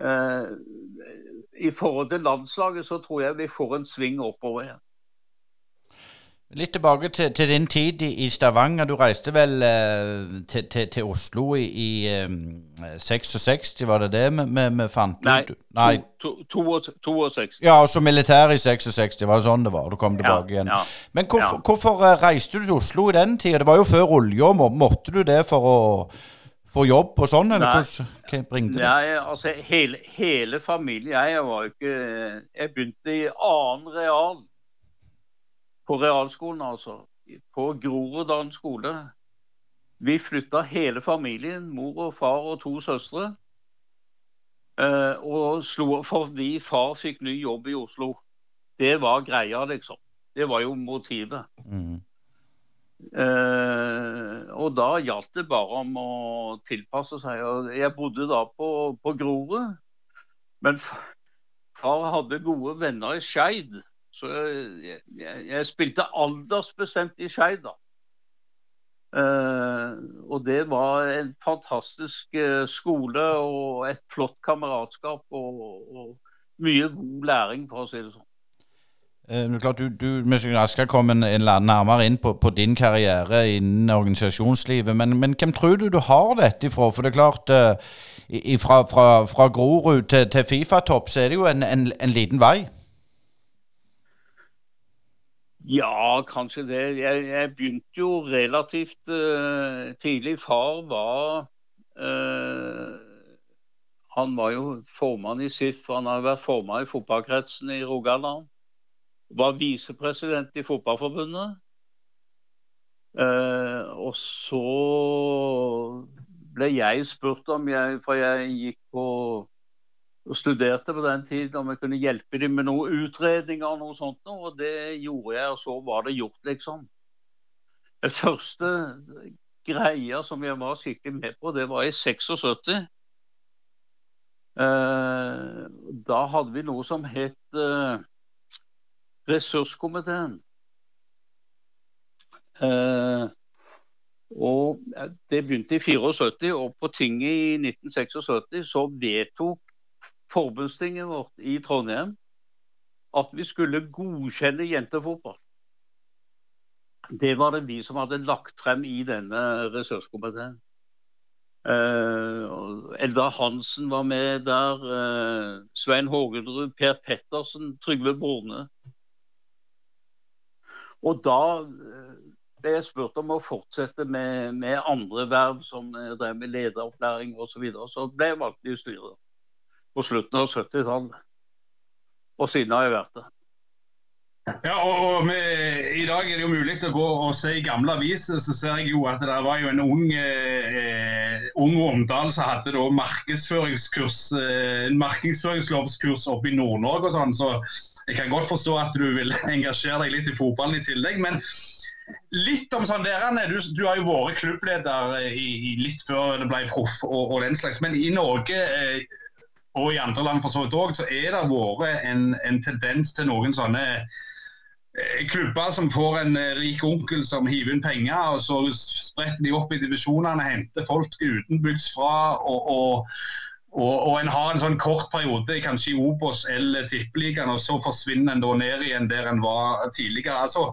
uh, i forhold til landslaget så tror jeg vi får en sving oppover igjen. Litt tilbake til, til din tid i, i Stavanger. Du reiste vel eh, til, til, til Oslo i, i eh, 66, var det det vi fant Nei, ut? Nei. to- to- to- 62. Ja, og så militær i 66, var det sånn det var? Du kom tilbake igjen. Ja, Men hvorfor, ja. hvorfor eh, reiste du til Oslo i den tida? Det var jo før olja. Må, måtte du det for å få jobb og sånn, eller Nei. hva bringte det? Nei, altså hele, hele familien Jeg var jo ikke Jeg begynte i annen real. På realskolen, altså. På Groruddalen skole. Vi flytta hele familien, mor og far og to søstre. Eh, og slo fordi far fikk ny jobb i Oslo. Det var greia, liksom. Det var jo motivet. Mm. Eh, og da gjaldt det bare om å tilpasse seg. Jeg bodde da på, på Grorud. Men far hadde gode venner i Skeid. Så jeg, jeg, jeg spilte aldersbestemt i Skeid, da. Uh, og det var en fantastisk eh, skole og et flott kameratskap og, og mye god læring, for å si det sånn. Uh, klart, du, du en, en nærmere inn på, på din karriere innen organisasjonslivet, men, men hvem tror du du har dette ifra? For det er klart, eh, i- i- fra, fra, fra Grorud til, til Fifa-topp, så er det jo en, en, en liten vei. Ja, kanskje det. Jeg, jeg begynte jo relativt uh, tidlig. Far var uh, Han var jo formann i SIF. Han har vært formann i fotballkretsen i Rogaland. Var visepresident i Fotballforbundet. Uh, og så ble jeg spurt om jeg For jeg gikk på og studerte på den tiden om jeg kunne hjelpe dem med noen utredninger og noe sånt. Og det gjorde jeg, og så var det gjort, liksom. Det første greia som jeg var skikkelig med på, det var i 76. Eh, da hadde vi noe som het eh, Ressurskomiteen. Eh, og Det begynte i 74, og på tinget i 1976 så vedtok forbundstinget vårt i Trondheim at vi skulle godkjenne jentefotball. Det var det vi som hadde lagt frem i denne ressurskomiteen. Uh, Eldar Hansen var med der. Uh, Svein Hågenrud, Per Pettersen, Trygve Borne. Og da eh, ble jeg spurt om å fortsette med, med andre verv, som jeg drev med lederopplæring osv. Så, videre. så ble jeg valgt i styret på slutten av 70-tallet. Og siden har jeg vært det. Ja, og, og med, I dag er det jo mulig å gå og se i gamle aviser, så ser jeg jo at det var jo en ung, eh, ung Omdal som hadde da markedsføringskurs, eh, markedsføringslovskurs oppe i Nord-Norge og sånn, så jeg kan godt forstå at du vil engasjere deg litt i fotballen i tillegg. men Litt om sånn der, du, du har jo vært klubbleder i, i litt før det ble proff og, og den slags. Men i Norge eh, og i andre land for så vidt òg, så er det vært en, en tendens til noen sånne eh, klubber som får en eh, rik onkel som hiver inn penger, og så spretter de opp i divisjonene, henter folk utenbygds fra. og, og og, og en har en sånn kort periode, kanskje i Obos eller Tippeligaen, og så forsvinner en da ned igjen der en var tidligere. Altså,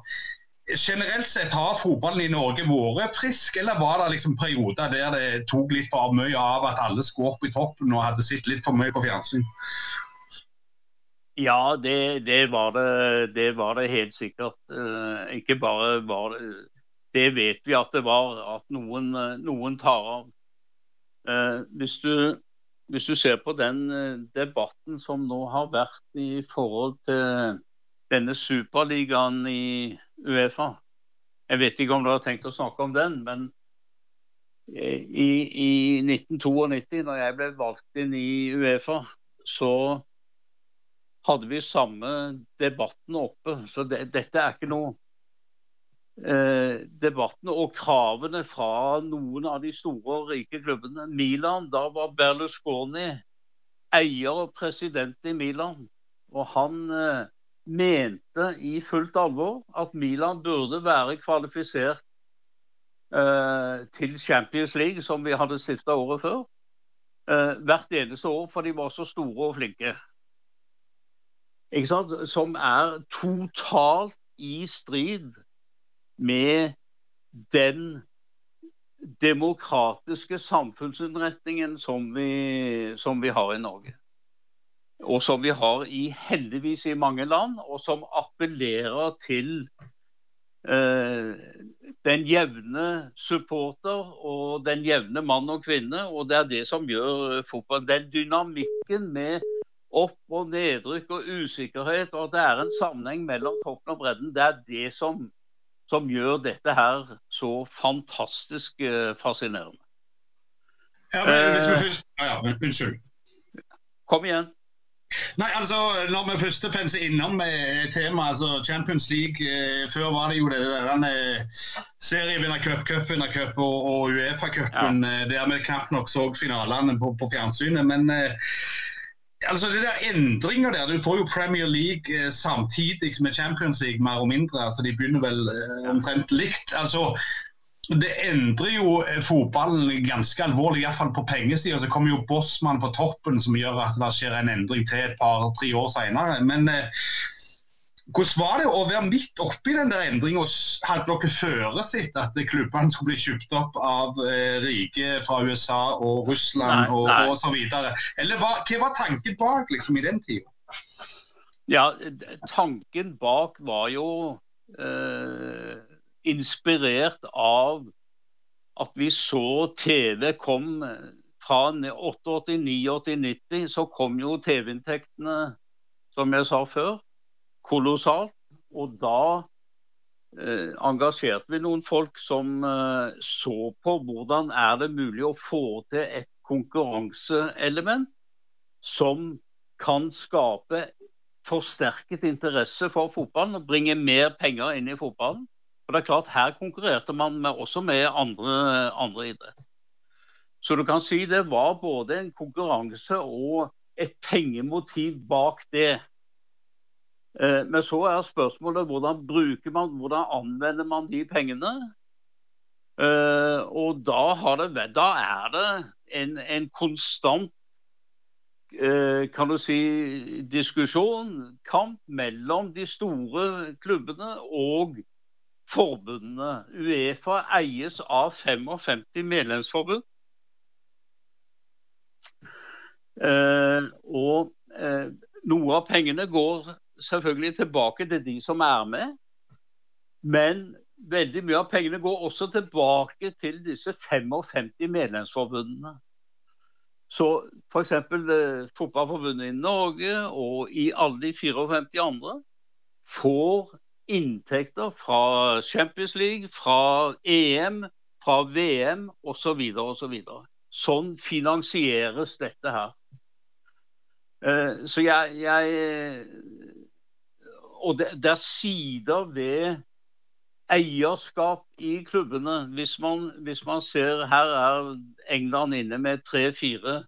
generelt sett har fotballen i Norge vært frisk, eller var det liksom perioder der det tok litt for mye av at alle skulle opp i toppen og hadde sett litt for mye på fjernsyn? Ja, det, det, var det, det var det helt sikkert. Eh, ikke bare var det Det vet vi at det var, at noen, noen tar av. Eh, hvis, du, hvis du ser på den eh, debatten som nå har vært i forhold til denne superligaen i Uefa Jeg vet ikke om du har tenkt å snakke om den, men eh, i, i 1992, når jeg ble valgt inn i Uefa, så hadde vi samme debatten oppe. Så det, dette er ikke noe eh, Debattene og kravene fra noen av de store og rike klubbene. Milan, da var Berlusconi eier og president i Milan. Og han eh, mente i fullt alvor at Milan burde være kvalifisert eh, til Champions League, som vi hadde stifta året før. Eh, hvert eneste år, for de var så store og flinke som er totalt i strid med den demokratiske samfunnsinnretningen som vi, som vi har i Norge. Og som vi har i heldigvis i mange land, og som appellerer til eh, den jevne supporter og den jevne mann og kvinne. Og det er det som gjør fotball. Den dynamikken med opp- og nedrykk og usikkerhet, og at det er en sammenheng mellom toppen og bredden, det er det som som gjør dette her så fantastisk uh, fascinerende. Ja, men hvis vi. Ja, ja, unnskyld. Kom igjen. Nei, altså, Når vi først penser innom eh, temaet altså Champions League eh, Før var det jo det der eh, serievinnercup, cupvinnercup og, og Uefa-cupen ja. der vi knapt nok så finalene på, på fjernsynet. Men eh, altså det der endringer der, Du får jo Premier League eh, samtidig med Champions League, mer og mindre. altså De begynner vel eh, omtrent likt. altså det endrer jo eh, fotballen ganske alvorlig, iallfall på pengesida. Så kommer jo Bossmann på toppen, som gjør at det skjer en endring til et par-tre år senere. Men eh, hvordan var det å være midt oppi den der endringa? Hadde dere sitt at klubbene skulle bli kjøpt opp av eh, rike fra USA og Russland nei, og, nei. og så videre? Eller hva, hva var tanken bak liksom, i den tida? Ja, tanken bak var jo eh, inspirert av at vi så TV kom fra 88, 89, 90. Så kom jo TV-inntektene, som jeg sa før kolossalt. Og da eh, engasjerte vi noen folk som eh, så på hvordan er det mulig å få til et konkurranseelement som kan skape forsterket interesse for fotballen og bringe mer penger inn i fotballen. For det er klart, Her konkurrerte man med, også med andre, andre idrett. Så du kan si det var både en konkurranse og et pengemotiv bak det. Eh, men så er spørsmålet hvordan bruker man, hvordan anvender man de pengene? Eh, og da, det, da er det en, en konstant eh, kan du si, diskusjon, kamp mellom de store klubbene og forbundene. Uefa eies av 55 medlemsforbund. og noe av pengene går selvfølgelig tilbake til de som er med. Men veldig mye av pengene går også tilbake til disse 55 medlemsforbundene. Så f.eks. Eh, Fotballforbundet i Norge og i alle de 54 andre får inntekter fra Champions League, fra EM, fra VM osv. osv. Så sånn finansieres dette her. Eh, så jeg, jeg og det, det, er sider ved eierskap i klubbene. Hvis man, hvis man ser Her er England inne med tre-fire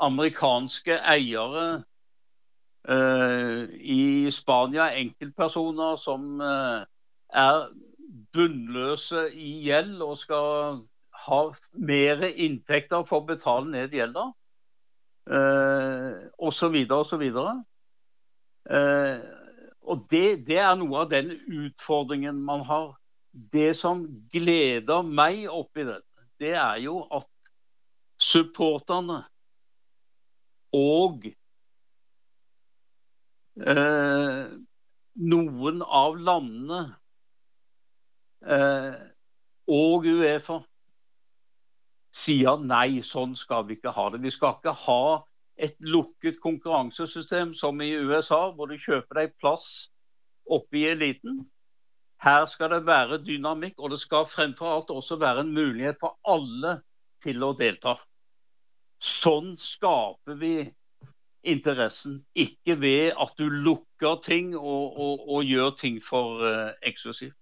amerikanske eiere. Uh, I Spania enkeltpersoner som uh, er bunnløse i gjeld og skal ha mer inntekter for å betale ned gjelda. Osv. osv. Uh, og det, det, er noe av den utfordringen man har. Det som gleder meg oppi dette, det er jo at supporterne og eh, noen av landene eh, og Uefa sier nei, sånn skal vi ikke ha det. Vi skal ikke ha et lukket konkurransesystem som i USA, hvor du kjøper deg plass oppe i eliten. Her skal det være dynamikk, og det skal fremfor alt også være en mulighet for alle til å delta. Sånn skaper vi interessen, ikke ved at du lukker ting og, og, og gjør ting for uh, eksklusivt.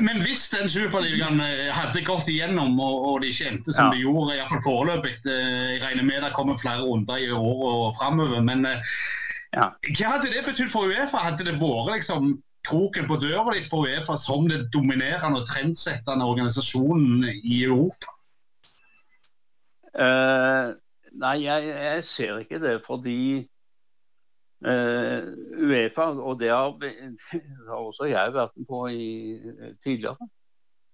Men hvis den superligaen eh, hadde gått igjennom og, og det ikke endte som ja. det gjorde, iallfall foreløpig eh, Jeg regner med det kommer flere runder i år og framover. Men eh, ja. hva hadde det betydd for Uefa? Hadde det vært liksom kroken på døra ditt for Uefa som den dominerende og trendsettende organisasjonen i Europa? Uh, nei, jeg, jeg, ser ikke det fordi uh, Uefa, og det har, det har, også jeg vært med på i, tidligere,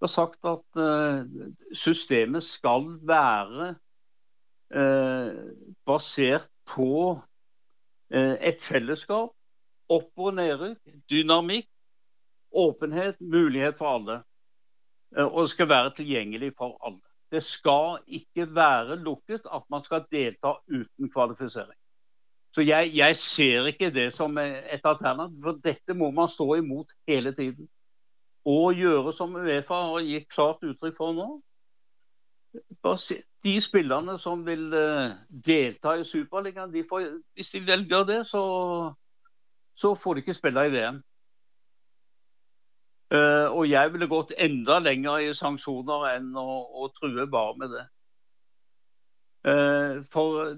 har sagt at uh, systemet skal være uh, basert på eh, et fellesskap, opp- og nedrykk, dynamikk, åpenhet, mulighet for alle. Eh, og skal være tilgjengelig for alle. Det skal ikke være lukket at man skal delta uten kvalifisering. Så jeg, jeg ser ikke det som et alternativ, for dette må man stå imot hele tiden. Og gjøre som Uefa har gitt klart uttrykk for nå. De spillerne som vil eh, delta i Superligaen, de får, hvis de velger det, så, så får de ikke spille i VM. Uh, og jeg ville gått enda lenger i sanksjoner enn å, å true bare med det. Uh, for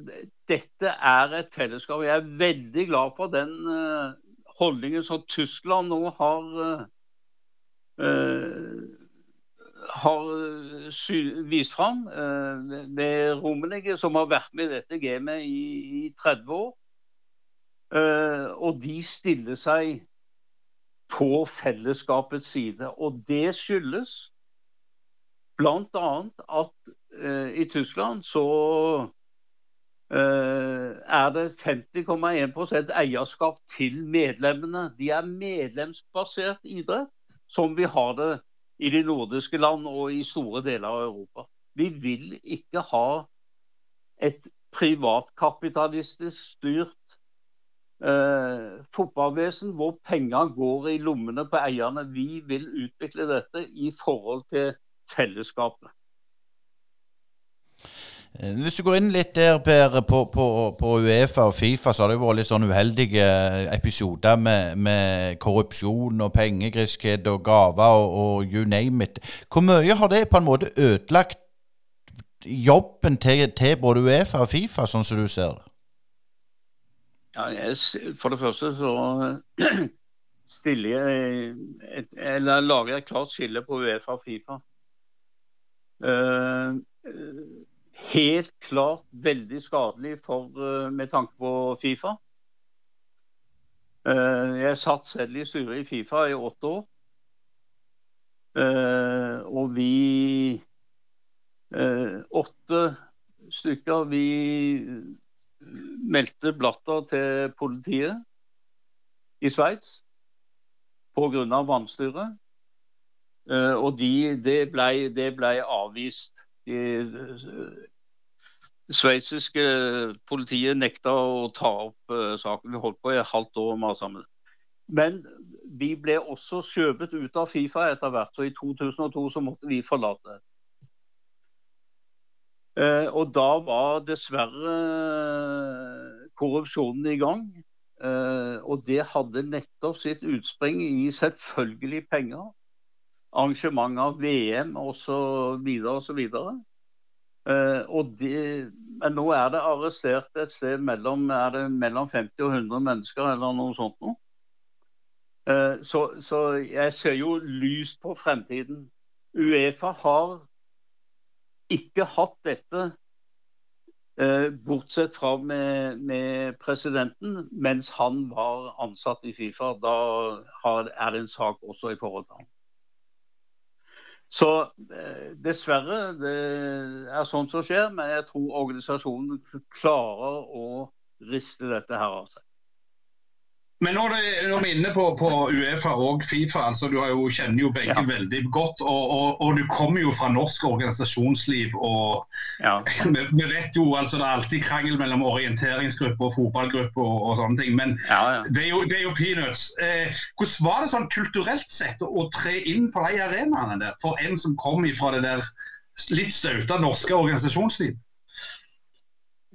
dette er et fellesskap. Jeg er veldig glad for den uh, holdningen som Tyskland nå har, har vist fram. med Rummenigge, som har vært med i dette gamet i, i 30 år. og de stiller seg på fellesskapets side. Og det skyldes bl.a. at eh, i Tyskland så eh, er det 50,1% eierskap til medlemmene. De er medlemsbasert idrett, som vi har det i de nordiske land og i store deler av Europa. Vi vil ikke ha et privatkapitalistisk styrt eh, fotballvesen hvor penger går i lommene på eierne. Vi vil utvikle dette i forhold til fellesskapet. Eh, hvis du går inn litt der, Per, på, på, på, Uefa og Fifa, så har det jo vært litt sånn uheldige episoder med, med korrupsjon og pengegriskhet og gaver og, og, you name it. Hvor mye har det på en måte ødelagt jobben til, til både Uefa og Fifa, sånn som du ser det? Ja, jeg, for det første så stiller jeg et, eller lager et klart skille på Uefa og Fifa. Uh, helt klart veldig skadelig for, uh, med tanke på Fifa. Uh, jeg satt selv i styret i Fifa i åtte år. og vi Åtte stykker vi meldte Blatter til politiet i Sveits pga. vannstyre. Eh, og de, det, ble, det ble avvist. De, det sveitsiske politiet nekta å ta opp uh, saken. Vi holdt på i et halvt år med sammen. Men vi ble også skjøvet ut av Fifa etter hvert, så i 2002 så måtte vi forlate. Eh, og da var dessverre eh, korrupsjonen i gang. Eh, og det hadde nettopp sitt utspring i selvfølgelig penger. Arrangement av VM osv. osv. Og men nå er det arrestert et sted mellom, mellom 50 og 100 mennesker eller noe sånt noe. Så, så jeg ser jo lyst på fremtiden. Uefa har ikke hatt dette eh, bortsett fra med, med, presidenten mens han var ansatt i Fifa. Da har, er det en sak også i forhold til ham. Så eh, dessverre, det er sånt som skjer. Men jeg tror organisasjonen klarer å riste dette her av seg. Men når, det, når, vi er inne på, på, Uefa og Fifa, altså du jo, kjenner jo begge ja. veldig godt. Og, og, og, du kommer jo fra norsk organisasjonsliv. og ja. vi, vi, vet jo altså det er alltid krangel mellom orienteringsgrupper og fotballgrupper og, og sånne ting. Men ja, det er, jo, det, er jo, peanuts. Eh, hvordan var det sånn kulturelt sett å, tre inn på de arenaene der, for en som kom fra det der litt staute norske organisasjonsliv?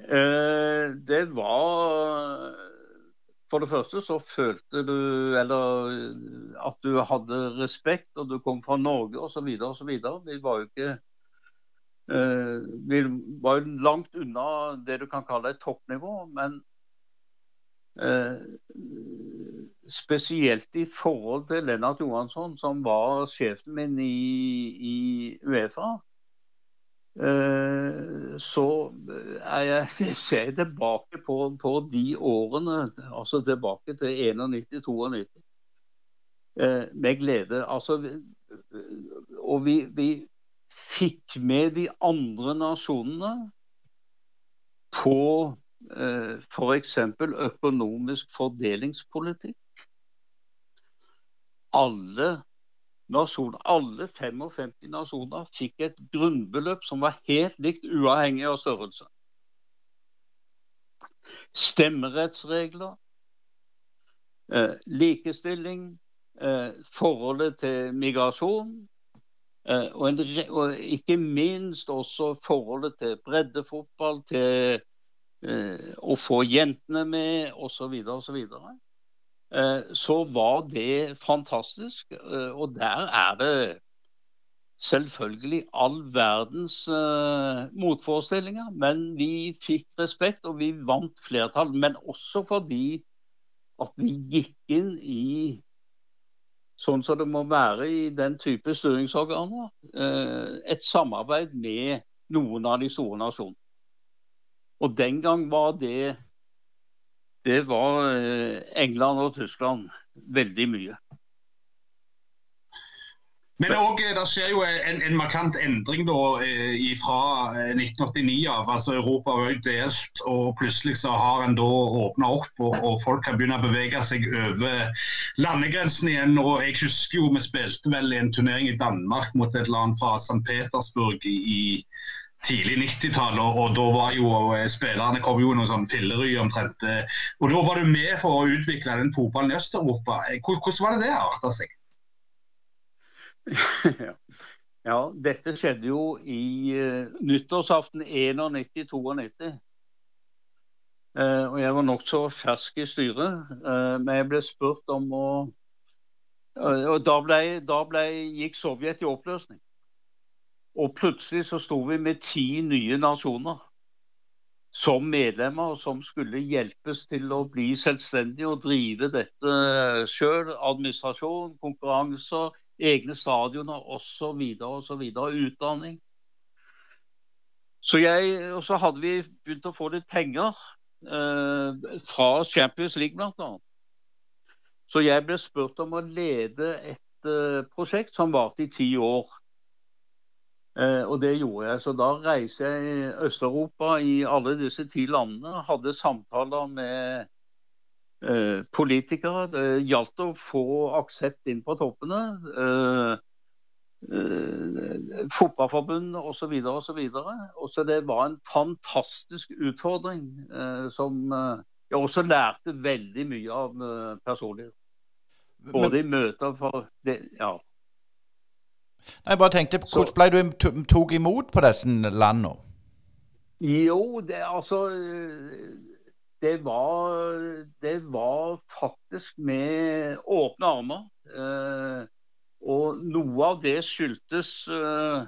Eh, det var for det første så følte du eller, at du hadde respekt, og du kom fra Norge osv. osv. Vi var jo ikke eh, Vi var jo langt unna det du kan kalle et toppnivå. Men eh, spesielt i forhold til Lennart Johansson, som var sjefen min i, i Uefa, så er jeg, ser jeg tilbake på, på, de årene, altså tilbake til 91-92, eh, med glede. Altså, og vi, vi fikk med de andre nasjonene på eh, f.eks. økonomisk fordelingspolitikk. Alle nasjoner, alle 55 nasjoner fikk et grunnbeløp som var helt likt, uavhengig av størrelse. Stemmerettsregler, eh, likestilling, eh, forholdet til migrasjon, Eh, og, en, og, ikke minst også forholdet til breddefotball, til å få jentene med osv. osv. Så, videre, eh, så var det fantastisk. Eh, og der er det selvfølgelig all verdens eh, motforestillinger. Men vi fikk respekt, og vi vant flertall. Men også fordi at vi gikk inn i sånn som det må være i den type styringsorganer, eh, et samarbeid med noen av de store nasjonene. Og den gang var det det var eh, England og Tyskland veldig mye. Men eh, det skjer jo en, en markant endring da, eh, fra 1989 eh, av. altså Europa var jo delt, og plutselig så har en da åpna opp, og, og, folk kan begynne å bevege seg over landegrensen igjen. og Jeg husker jo vi spilte vel en turnering i Danmark mot et land fra St. Petersburg i, i tidlig 90-tall, og, og, da var jo spillerne kom jo noen sånn fillery omtrent. Og Da var du med for å utvikle den fotballen i Øst-Europa. Hvordan var det det arta seg? ja, dette skjedde jo i uh, nyttårsaften 91-92. Uh, og jeg var nokså fersk i styret, uh, men jeg ble spurt om å Og da, ble, da ble, gikk Sovjet i oppløsning. Og plutselig så sto vi med ti nye nasjoner som medlemmer som skulle hjelpes til å bli selvstendige og drive dette sjøl. Administrasjon, konkurranser, egne stadioner osv. osv. Utdanning. Så jeg, og så hadde vi begynt å få litt penger eh, fra Champions League bl.a. Så jeg ble spurt om å lede et eh, prosjekt som varte i ti år. Eh, og det gjorde jeg. Så da reiste jeg i Øst-Europa i alle disse ti landene. Hadde samtaler med Eh, politikere. Det gjaldt å få aksept inn på toppene. Eh, fotballforbund osv. osv. Så det var en fantastisk utfordring som jeg også lærte veldig mye av personlig. Både i møter for det, ja. Jeg bare tenkte, Hvordan ble du tatt imot på disse landene? Jo, det altså det var, det var faktisk med åpne armer. Eh, og noe av det skyldtes eh,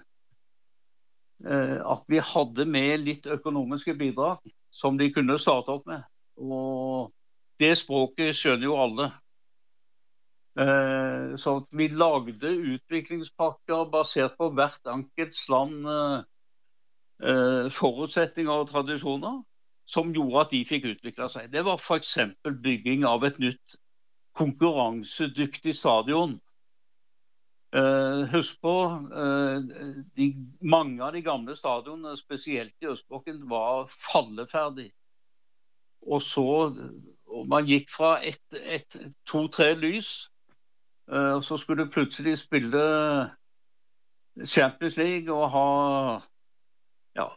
eh, at vi hadde med litt økonomiske bidrag som de kunne starte opp med. Og det språket skjønner jo alle. Eh, så vi lagde utviklingspakker basert på hvert enkelt land eh, forutsetninger og tradisjoner som gjorde at de fikk utvikla seg. Det var f.eks. bygging av et nytt konkurransedyktig stadion. Husk på de, mange av de gamle stadionene, spesielt i Østblokken, var falleferdig. Og så og Man gikk fra to-tre lys, og så skulle du plutselig spille Champions League og ha ja,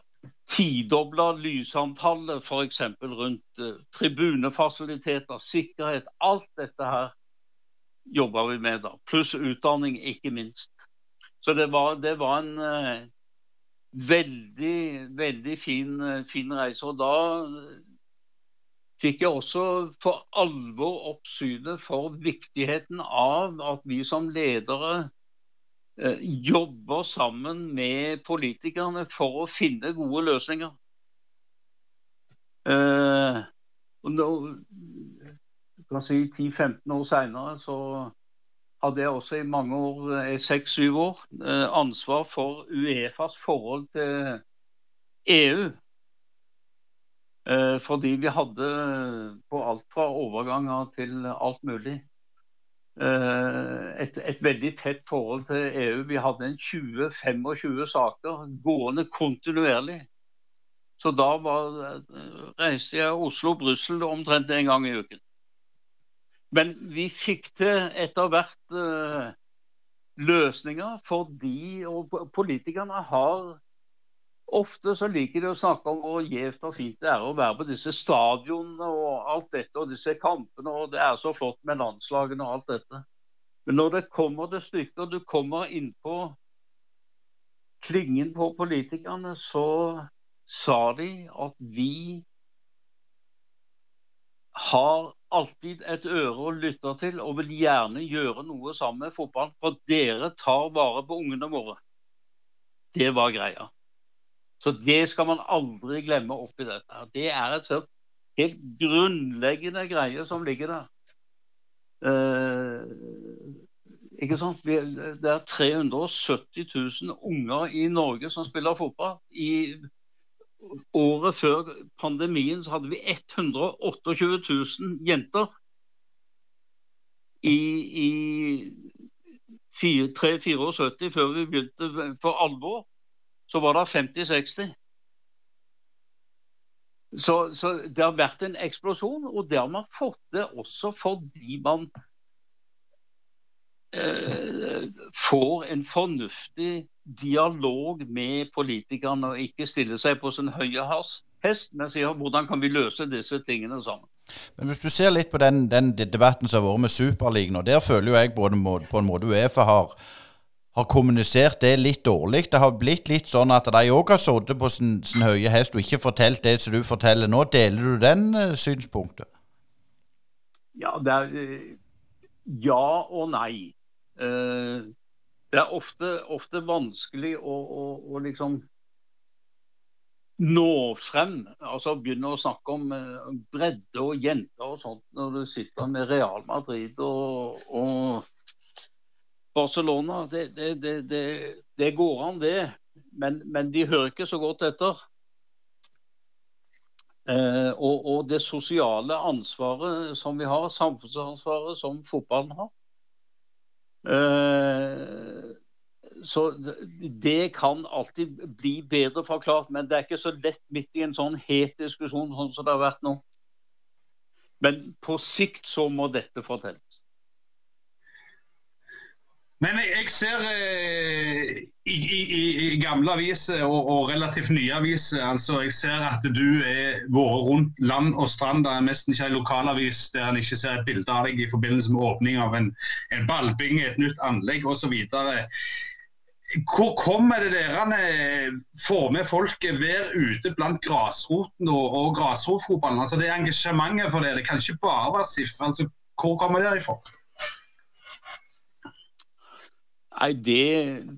tidobla lysantallet f.eks. rundt uh, tribunefasiliteter, sikkerhet. Alt dette her jobba vi med da. Pluss utdanning, ikke minst. Så det var, det var en uh, veldig, veldig fin, fin, reise. Og da fikk jeg også for alvor opp synet for viktigheten av at vi som ledere Eh, jobber sammen med politikerne for å finne gode løsninger. Eh, si 10-15 år seinere hadde jeg også i mange år, i seks-syv år, ansvar for Uefas forhold til EU. Fordi vi hadde på alt fra overganger til alt mulig et, et, veldig tett forhold til EU. Vi hadde en 20-25 saker gående kontinuerlig. Så da var, reiste jeg Oslo-Brussel omtrent en gang i uken. Men vi fikk til etter hvert løsninger fordi og politikerne har Ofte så liker de å snakke om hvor gjevt og fint det er å være på disse stadionene og alt dette, og disse kampene, og det er så flott med landslagene og alt dette. Men når det kommer til stykket, og du kommer innpå klingen på politikerne, så sa de at vi har alltid et øre å lytte til og vil gjerne gjøre noe sammen med fotballen. For dere tar vare på ungene våre. Det var greia. Så det skal man aldri glemme oppi dette. Det er et sånt helt grunnleggende greie som ligger der. Eh, ikke sant? Det er 370 000 unger i Norge som spiller fotball. I året før pandemien så hadde vi 128 000 jenter. I, i 3-74 før vi begynte for alvor så var det 50-60. Så, så, det har vært en eksplosjon, og det har man fått det også fordi man eh, får en fornuftig dialog med politikerne, og ikke stiller seg på sin høye hest, men sier hvordan kan vi løse disse tingene sammen. Men Hvis du ser litt på den, den debatten som har vært med Superligaen, og der føler jo jeg både på en måte Uefa har har kommunisert det litt dårlig. Det har blitt litt sånn at de òg har sittet på sin, sin, høye hest og ikke fortalt det som du forteller nå. Deler du den uh, synspunktet? Ja, det er uh, ja og nei. Uh, det er ofte, ofte vanskelig å, å, å, liksom nå frem. Altså begynne å snakke om bredde og jenter og sånt når du sitter med Real Madrid og, og Barcelona, det, det, det, det, går an, det. Men, men, de hører ikke så godt etter. Eh, og, og, det sosiale ansvaret som vi har, samfunnsansvaret som fotballen har. Eh, så det kan alltid bli bedre forklart, men det er ikke så lett midt i en sånn het diskusjon sånn som det har vært nå. Men på sikt så må dette fortelles. Men jeg, ser eh, i, i, i, gamle aviser og, og, relativt nye aviser altså jeg ser at du er vært rundt land og strand. Det er nesten ikke en lokalavis der en ikke ser et bilde av deg i forbindelse med åpning av en, en ballbinge, et nytt anlegg osv. Hvor kommer det dere får med folket være ute blant grasroten og, og grasrotfotballen? Altså det engasjementet for det, det kan ikke bare være SIF. Altså, hvor kommer det ifra? Nei, det,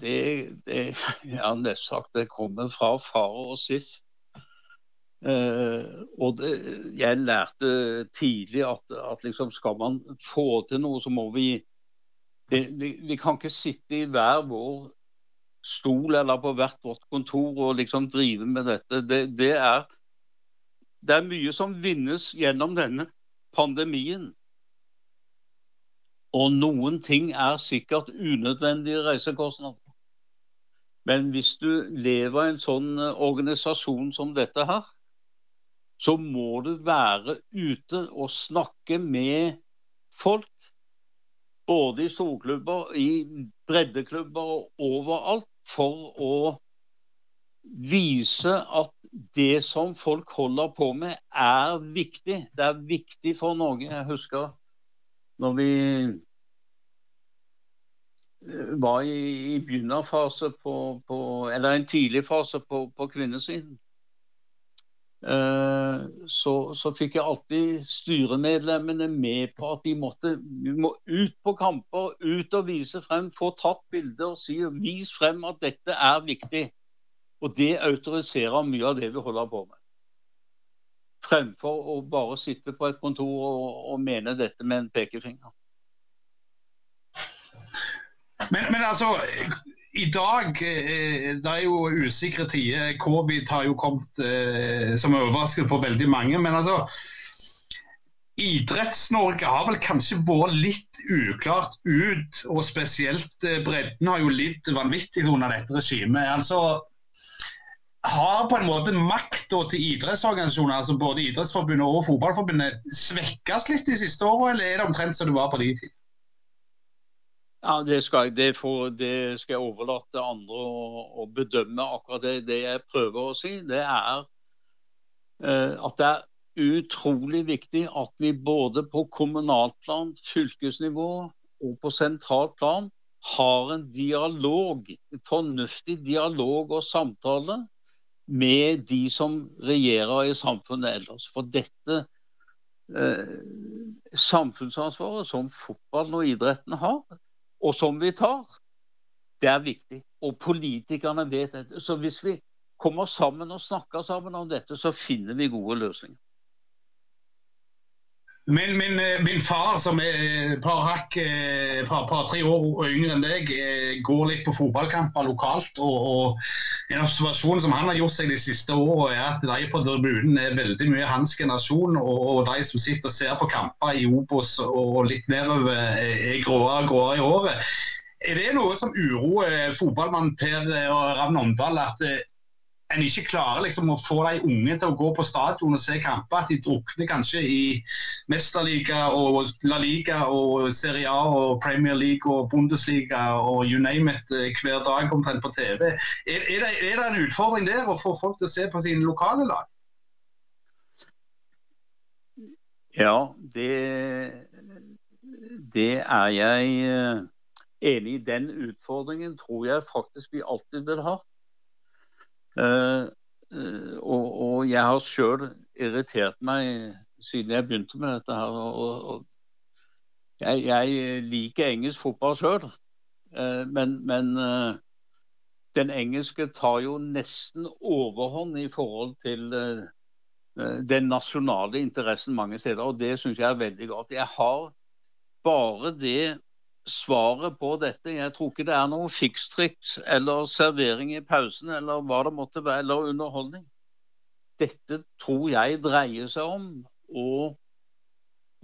det, det Jeg har nesten sagt det kommer fra far og SIF. Eh, og det, jeg lærte tidlig at, at liksom skal man få til noe, så må vi vi, vi, kan ikke sitte i hver vår stol eller på hvert vårt kontor og liksom drive med dette. Det, det, er, det er mye som vinnes gjennom denne pandemien. Og noen ting er sikkert unødvendige reisekostnader. Men hvis du lever i en sånn eh, organisasjon som dette her, så må du være ute og snakke med folk. Både i storklubber, i breddeklubber og overalt. For å vise at det som folk holder på med, er viktig. Det er viktig for Norge. Jeg husker når vi eh, var i, i begynnerfase på, på, Eller en tidlig fase på, på kvinnesiden. Eh, så, så, fikk jeg alltid styremedlemmene med på at de måtte må ut på kamper, ut og vise frem, få tatt bilder, si, vis frem at dette er viktig. Og det autoriserer mye av det vi holder på med fremfor å bare sitte på et kontor og, og mene dette med en pekefinger. Men, men altså, i dag eh, det er jo usikre tider. Covid har jo kommet eh, som overraskelse på veldig mange. Men altså, Idretts-Norge har vel kanskje vært litt uklart ut. Og spesielt eh, bredden har jo lidd vanvittig under dette regimet. Altså, har på en måte makta til idrettsorganisasjoner, altså både Idrettsforbundet og Fotballforbundet, svekkes litt de siste årene, eller er det omtrent som det var på de tid? Ja, det skal, det, får, det skal, jeg overlate til andre å, å bedømme. Akkurat det, det, jeg prøver å si, det er uh, at det er utrolig viktig at vi både på kommunalt plan, fylkesnivå og på sentralt plan har en dialog, fornuftig dialog og samtale med de som regjerer i samfunnet ellers. For dette eh, samfunnsansvaret som fotballen og idretten har, og som vi tar, det er viktig. Og politikerne vet dette. Så hvis vi kommer sammen og snakker sammen om dette, så finner vi gode løsninger. Min, min, eh, min, far, som er et par hakk eh, par, par, tre år yngre enn deg, eh, går litt på fotballkamper lokalt. Og, og, En observasjon som han har gjort seg de siste årene, er at de på tribunen er veldig mye hans generasjon. Og, og, de som sitter og ser på kamper i Obos og litt nedover, er gråere og gråere i året. Er det noe som uroer fotballmann Per Ravn Omdal? at en ikke klarer liksom å få de unge til å gå på stadion og se kamper. At de drukner kanskje i Mesterliga og La Liga og Serie A og Premier League og Bundesliga og you name it eh, hver dag omtrent på TV. Er, er, det, er det en utfordring der å få folk til å se på sine lokale lag? Ja, det, det er jeg eh, enig i. Den utfordringen tror jeg faktisk vi alltid vil ha. Uh, og, og, jeg har sjøl irritert meg siden jeg begynte med dette her. Og, og jeg, jeg, liker engelsk fotball sjøl, uh, men, men den engelske tar jo nesten overhånd i forhold til den nasjonale interessen mange steder. Og det syns jeg er veldig godt. Jeg har bare det svaret på dette. Jeg tror ikke det er noe fikstriks eller servering i pausen eller hva det måtte være, eller underholdning. Dette tror jeg dreier seg om å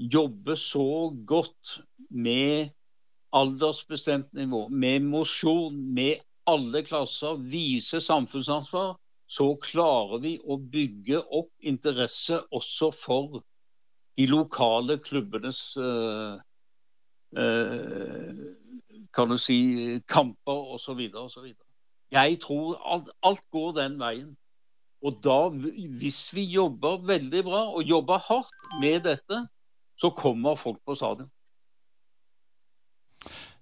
jobbe så godt med aldersbestemt nivå, med mosjon, med alle klasser, vise samfunnsansvar, så klarer vi å bygge opp interesse også for de lokale klubbenes uh, kan du si, kamper osv. osv. Jeg tror alt, alt går den veien. Og da, hvis vi jobber veldig bra og jobber hardt med dette, så kommer folk på stadion.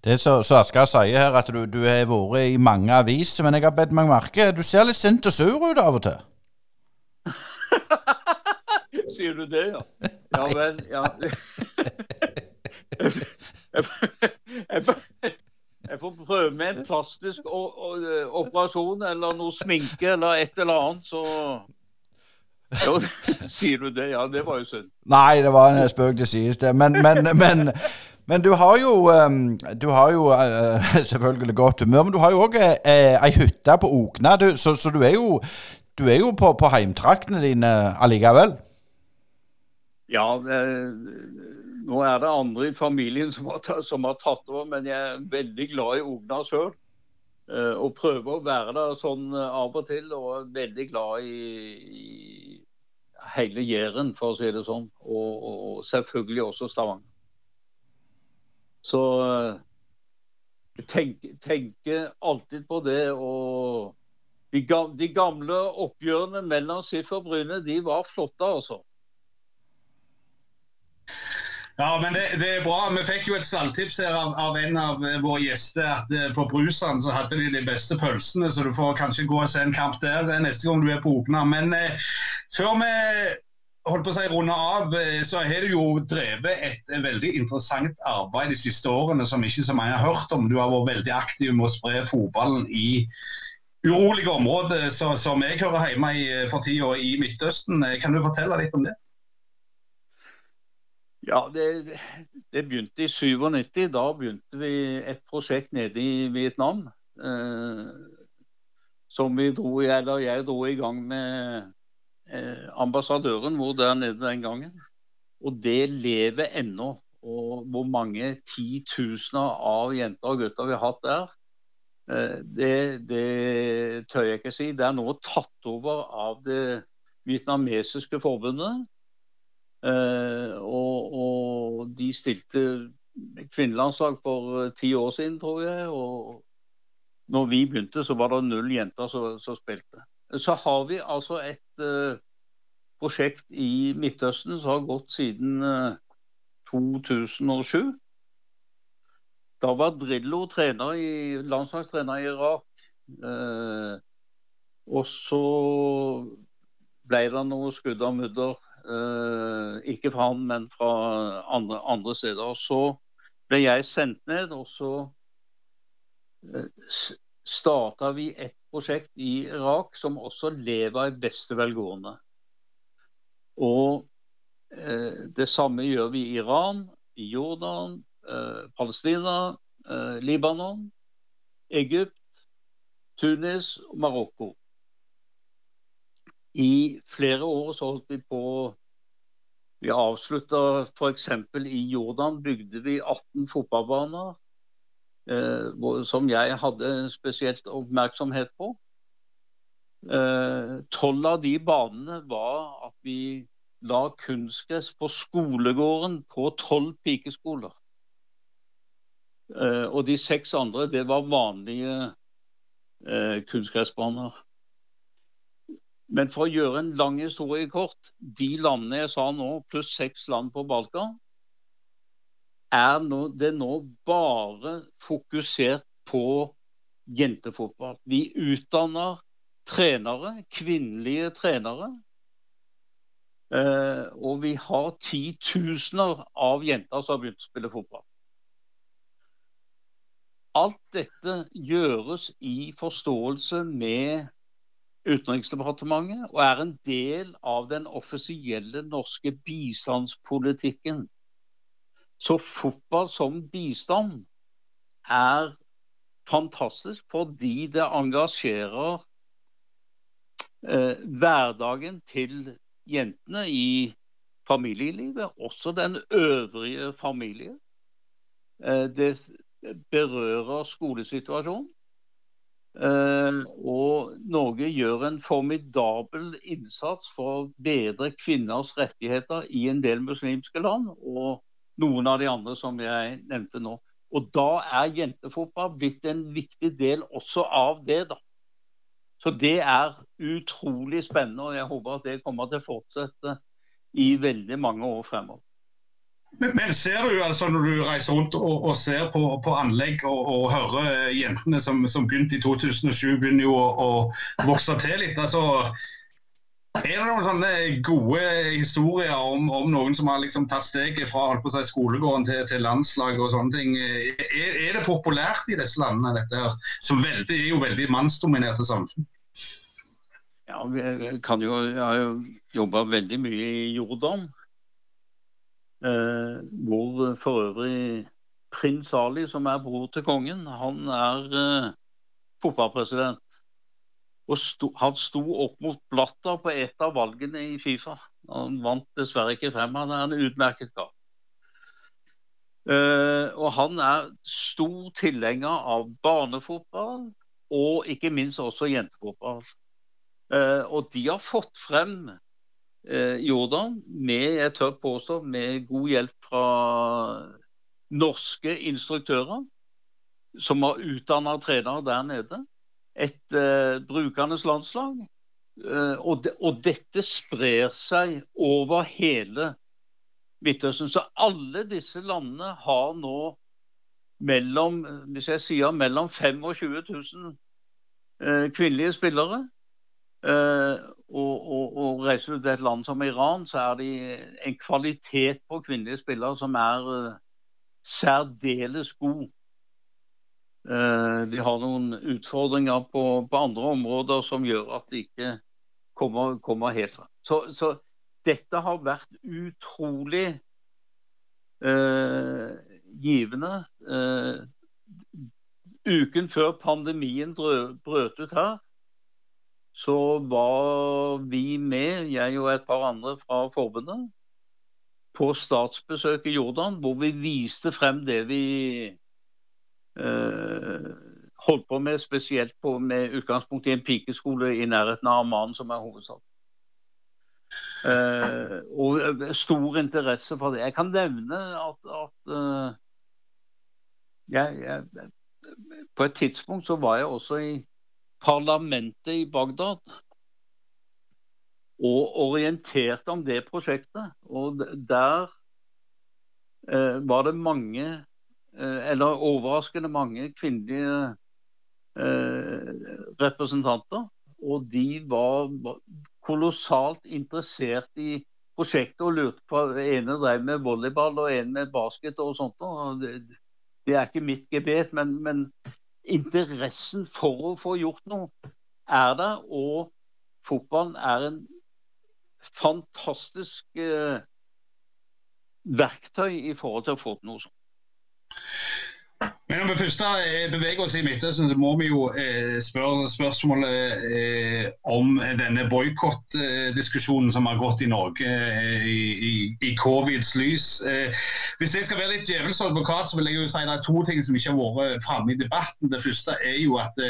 Det så, så Asker sier her, at du, du har vært i mange aviser, men jeg har bedt meg merke Du ser litt sint og sur ut av og til. Sier du det, ja? Ja vel. Ja. Jeg får prøve med en plastisk operasjon eller noe sminke eller et eller annet, så jo, Sier du det? Ja, det var jo synd. Nei, det var en spøk, det sies det. Men, men, men, men du har jo, du har jo uh, selvfølgelig godt humør, men du har jo òg uh, ei hytte på Okna, du, så, så, du er jo, du er jo på, på heimtraktene dine allikevel? Ja, det, nå er det andre i familien som har, som har tatt over, men jeg er veldig glad i ungene sjøl. Uh, og prøver å være der sånn uh, av og til. Og er veldig glad i, i hele Jæren, for å si det sånn. Og, og selvfølgelig også Stavanger. Så uh, tenke, tenke alltid på det. Og de gamle oppgjørene mellom Sif og Bryne, de var flotte, altså. Ja, men det, det, er bra. Vi fikk jo et stalltips her av, av, en av våre gjester. at uh, På Brusand så hadde de de beste pølsene, så du får kanskje gå og se en kamp der neste gang du er på Okna. Men eh, før vi holdt på å si runde av, så har du jo drevet et veldig interessant arbeid de siste årene som ikke så mange har hørt om. Du har vært veldig aktiv med å spre fotballen i urolige områder så, som jeg hører hjemme i for tida i Midtøsten. Kan du fortelle litt om det? Ja, det, det, begynte i 97. Da begynte vi et prosjekt nede i Vietnam. Eh, som vi dro, eller jeg dro i gang med eh, ambassadøren vår der nede den gangen. Og det lever ennå. Og hvor mange titusener av jenter og gutter vi har hatt der, eh, det, det, tør jeg ikke si. Det er nå tatt over av det vietnamesiske forbundet. Eh, og, og de stilte kvinnelandslag for eh, ti år siden, tror jeg. Og når vi begynte, så var det null jenter som, som spilte. Så har vi altså et uh, prosjekt i Midtøsten som har gått siden uh, 2007. Da var Drillo trener i, landslagstrener i Irak. Uh, og så ble det noe skudd av mudder ikke fra han, men fra andre, andre steder. Og så ble jeg sendt ned, og så uh, starta vi et prosjekt i Irak som også lever i beste velgående. Og uh, det samme gjør vi i Iran, i Jordan, Palestina, Libanon, Egypt, Tunis og Marokko. I flere år så holdt vi på Vi avslutta f.eks. i Jordan bygde vi 18 fotballbaner eh, som jeg hadde spesielt oppmerksomhet på. Eh, tolv av de banene var at vi la kunstgress på skolegården på tolv pikeskoler. Eh, og de seks andre, det var vanlige eh, kunstgressbaner. Men for å gjøre en lang historie kort, de landene jeg sa nå, pluss seks land på Balkan, er nå, det nå bare fokusert på jentefotball. Vi utdanner trenere, kvinnelige trenere. Eh, og vi har titusener av jenter som har begynt å spille fotball. Alt dette gjøres i forståelse med Utenriksdepartementet og er en del av den offisielle norske bistandspolitikken. Så fotball som bistand er fantastisk fordi det engasjerer eh, hverdagen til jentene i familielivet, også den øvrige familie. Eh, det berører skolesituasjonen. Eh, og Norge gjør en formidabel innsats for å bedre kvinners rettigheter i en del muslimske land, og noen av de andre som jeg nevnte nå. Og Da er jentefotball blitt en viktig del også av det. da. Så det er utrolig spennende, og jeg håper at det kommer til å fortsette i veldig mange år fremover. Men, men, ser du altså når du reiser rundt og, og ser på, på, anlegg og, og hører jentene som, som, begynte i 2007, begynner jo å, å vokse til litt. altså er det noen sånne gode historier om, om noen som har liksom tatt steget fra på seg, skolegården til, til landslag og sånne ting? Er, er, det populært i disse landene, dette her? Som veldig, er jo veldig mannsdominerte samfunn? Ja, jeg, jo, jeg har jo jobba veldig mye i Jordan. Eh, hvor for øvrig prins Ali, som er bror til kongen, han er eh, fotballpresident. Og sto, han sto opp mot Blatter på et av valgene i Fifa. Han vant dessverre ikke frem. Han er en utmerket kar. Uh, og han er stor tilhenger av barnefotball, og ikke minst også jentefotball. Uh, og de har fått frem eh, Jordan, med, jeg tør påstå, med god hjelp fra norske instruktører som har utdanna trenere der nede. Et eh, brukernes landslag. Eh, og, de, og, dette sprer seg over hele Midtøsten. Så alle disse landene har nå mellom, hvis jeg sier mellom 25 000 eh, kvinnelige spillere. Eh, og, og, reiser du til et land som Iran, så er det en kvalitet på kvinnelige spillere som er uh, særdeles god. Uh, de har noen utfordringer på, på, andre områder som gjør at de ikke kommer, kommer helt fra. Så, så, dette har vært utrolig eh, givende. Eh, uken før pandemien brøt ut her, så var vi med, jeg og et par andre fra forbundet, på statsbesøk i Jordan, hvor vi viste frem det vi eh, holdt på med, spesielt på, med utgangspunkt i en pikeskole i nærheten av Amman, som er hovedstaden. Eh, og stor interesse for det. Jeg kan nevne at, at eh, jeg, jeg, På et tidspunkt så var jeg også i parlamentet i Bagdad og orienterte om det prosjektet. Og der eh, var det mange, eh, eller overraskende mange, kvinnelige eh, representanter. Og de var kolossalt interessert i prosjektet og lurte på ene drev med volleyball og en med basket og sånt. Og det, det er ikke mitt gebet, men, men interessen for å få gjort noe er der. Og fotballen er en fantastisk eh, verktøy i forhold til å få til noe sånt. Men om vi først eh, beveger oss i Midtøsten, så må vi jo eh, spørre spørsmålet eh, om denne boikottdiskusjonen som har gått i Norge eh, i, i, i covids lys. Eh, hvis jeg skal være litt djevelens advokat, så vil jeg jo si det er to ting som ikke har vært framme i debatten. Det første er jo at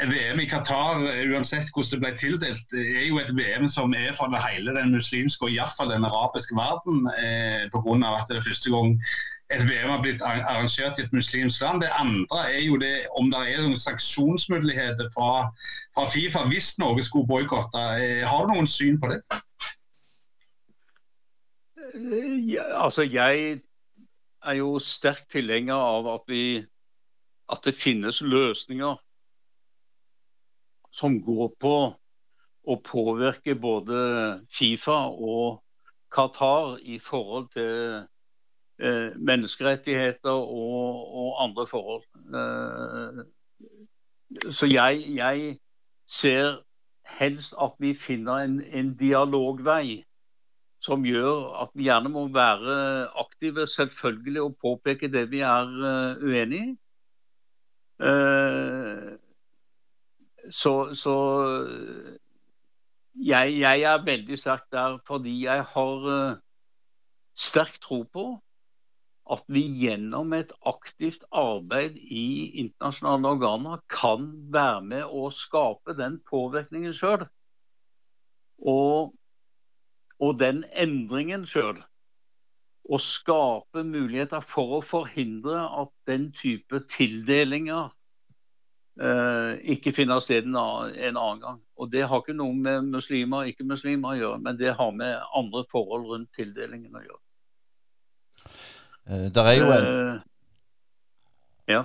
VM i Qatar, uansett hvordan det ble tildelt, er jo et VM som er for hele den muslimske og iallfall den arabiske verden. Eh, Pga. at det er første gang et VM har blitt arrangert i et muslimsk land. Det andre er jo det om det er noen sanksjonsmuligheter fra, fra Fifa hvis Norge skulle boikotte. Eh, har du noen syn på det? Ja, altså, jeg er jo sterk tilhenger av at, vi, at det finnes løsninger som går på å påvirke både Fifa og Qatar i forhold til eh, menneskerettigheter og, og, andre forhold. Eh, så jeg, jeg, ser helst at vi finner en, en, dialogvei som gjør at vi gjerne må være aktive, selvfølgelig, og påpeke det vi er uh, uenig i. Så, så jeg, jeg, er veldig sterk der fordi jeg har sterk tro på at vi gjennom et aktivt arbeid i internasjonale organer kan være med å skape den påvirkningen sjøl. Og, og, den endringen sjøl. Og skape muligheter for å forhindre at den type tildelinger eh, ikke finner sted en annen gang. Og Det har ikke noe med muslimer og ikke-muslimer å gjøre, men det har med andre forhold rundt tildelingen å gjøre. Eh, der er jo en eh, Ja.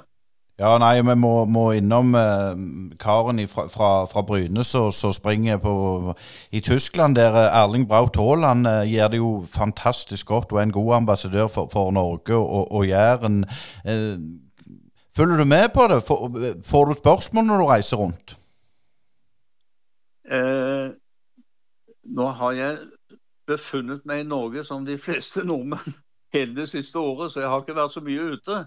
Ja, nei, vi må, må innom eh, karen fra, fra, fra Bryne som springer på, i Tyskland. Der Erling Braut Haaland gjør det jo fantastisk godt og er en god ambassadør for, for Norge og, og Jæren. Eh, Følger du med på det? Får, får du spørsmål når du reiser rundt? Eh, nå har jeg befunnet meg i Norge som de fleste nordmenn hele det siste året, så jeg har ikke vært så mye ute.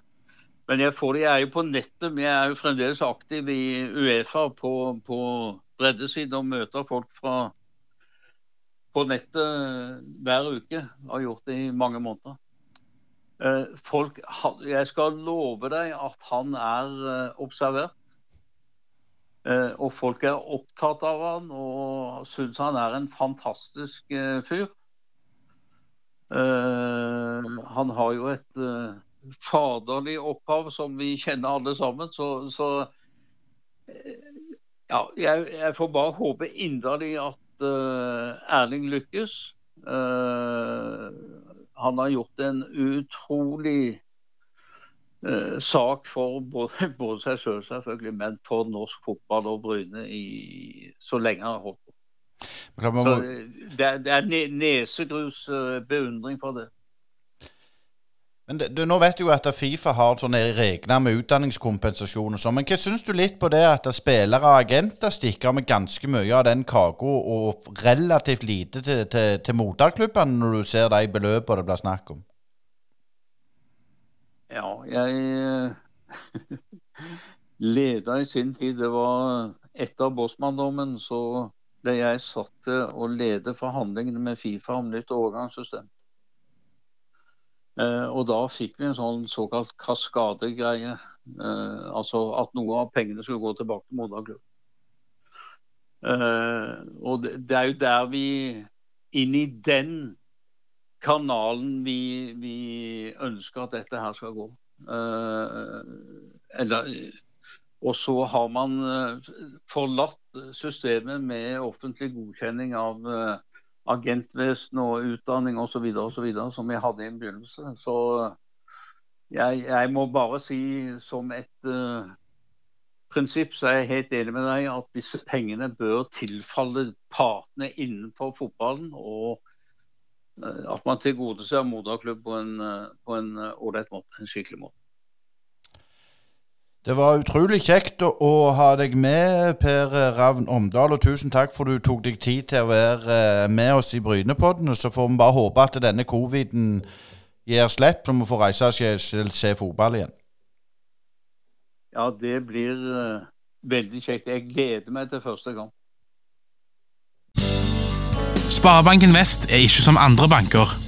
Men jeg, får det, jeg er jo på nettet, men jeg er jo fremdeles aktiv i Uefa på, på breddesiden og møter folk fra, på nettet hver uke. Jeg Har gjort det i mange måneder. Eh, folk, jeg skal love deg at han er eh, observert. Eh, og folk er opptatt av han og syns han er en fantastisk fyr. Han har jo et faderlig opphav som vi kjenner alle sammen. Så, så ja, jeg, jeg, får bare håpe inderlig at Erling lykkes. Han har gjort en utrolig eh, sak for både, både seg sjøl, selv, selvfølgelig, men for norsk fotball og Bryne i, så lenge han har holdt Det, er, det er nesegrus uh, beundring for det. Men det, du, Nå vet du jo at Fifa har sånne regler med utdanningskompensasjon og sånn. Men hva syns du litt på det at spillere og agenter stikker med ganske mye av den kaka, og relativt lite til, til, til moderklubbene, når du ser de beløpene det blir snakk om? Ja, jeg leda i sin tid. Det var etter Bosman-dommen så ble jeg satt til å lede forhandlingene med Fifa om nytt overgangssystem. Eh, og da fikk vi en sånn såkalt kaskadegreie. Eh, altså at noe av pengene skulle gå tilbake til moderklubben. Eh, og det, er jo der vi Inn i den kanalen vi, vi ønsker at dette her skal gå. Eller og så har man eh, forlatt systemet med offentlig godkjenning av uh, agentvesen og utdanning osv. som vi hadde i en begynnelse. Så jeg, jeg må bare si som et uh, prinsipp så er jeg helt enig med deg at disse pengene bør tilfalle partene innenfor fotballen. Og at man tilgodeser moderklubb på en ålreit måte, en skikkelig måte. Det var utrolig kjekt å, å, ha deg med, Per Ravn Omdal. Og tusen takk for du tok deg tid til å være eh, med oss i Brynepodden. Så får vi bare håpe at denne coviden gir slipp, så vi får reise og se, se, fotball igjen. Ja, det blir uh, veldig kjekt. Jeg gleder meg til første gang. Sparebanken Vest er ikke som andre banker.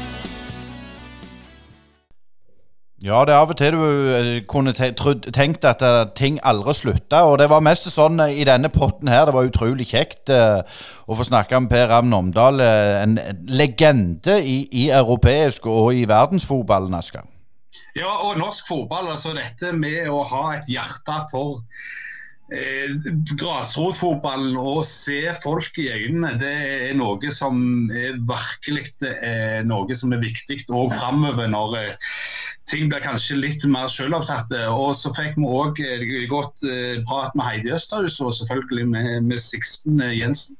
Ja, det er av og til du eh, kunne tenkt at uh, ting aldri slutta. Og det var mest sånn uh, i denne potten her. Det var utrolig kjekt å få snakke med Per Ravn Omdal. en legende i, i, europeisk og i verdensfotballen, Asker. Ja, og norsk fotball. Altså dette med å ha et hjerte for eh, grasrotfotballen og se folk i øynene, det er noe som er virkelig er noe som er viktig òg framover når eh, ting blir kanskje litt mer selvopptatte. Og så fikk vi òg eh, godt eh, prat med Heidi Østerhus og selvfølgelig med, med Sixten eh, Jensen.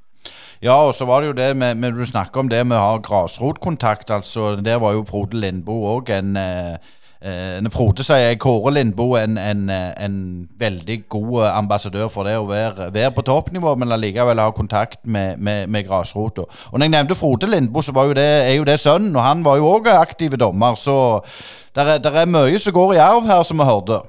Ja, og så var det jo det med, med du snakker om det med å ha grasrotkontakt. altså Der var jo Frode Lindboe òg en eh, Eh, Frode sier Kåre Lindboe en, en, en, veldig god ambassadør for det å være, være på toppnivå, men allikevel ha kontakt med, med, med grasrota. Og når jeg nevnte Frode Lindboe, så jo det, er jo det sønnen, og han var jo òg aktiv dommer. Så det er, er, mye som går i arv her, som vi hørte.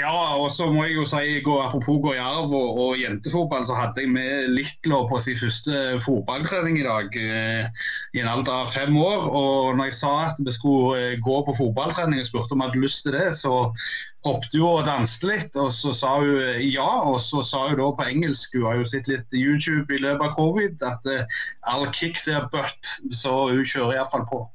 Ja, og så må jeg jo si, gå, apropos gå i arv og, og, jentefotball, så hadde jeg med Litlo på sin første fotballtrening i dag. Eh, I en alder av fem år. Og når jeg sa at vi skulle eh, gå på fotballtrening og spurte om hun hadde lyst til det, så hoppet hun og danset litt. Og så sa hun eh, ja, og så sa hun da på engelsk, hun har jo sett litt YouTube i løpet av covid, at eh, I'll kick their butt. Så hun kjører iallfall på.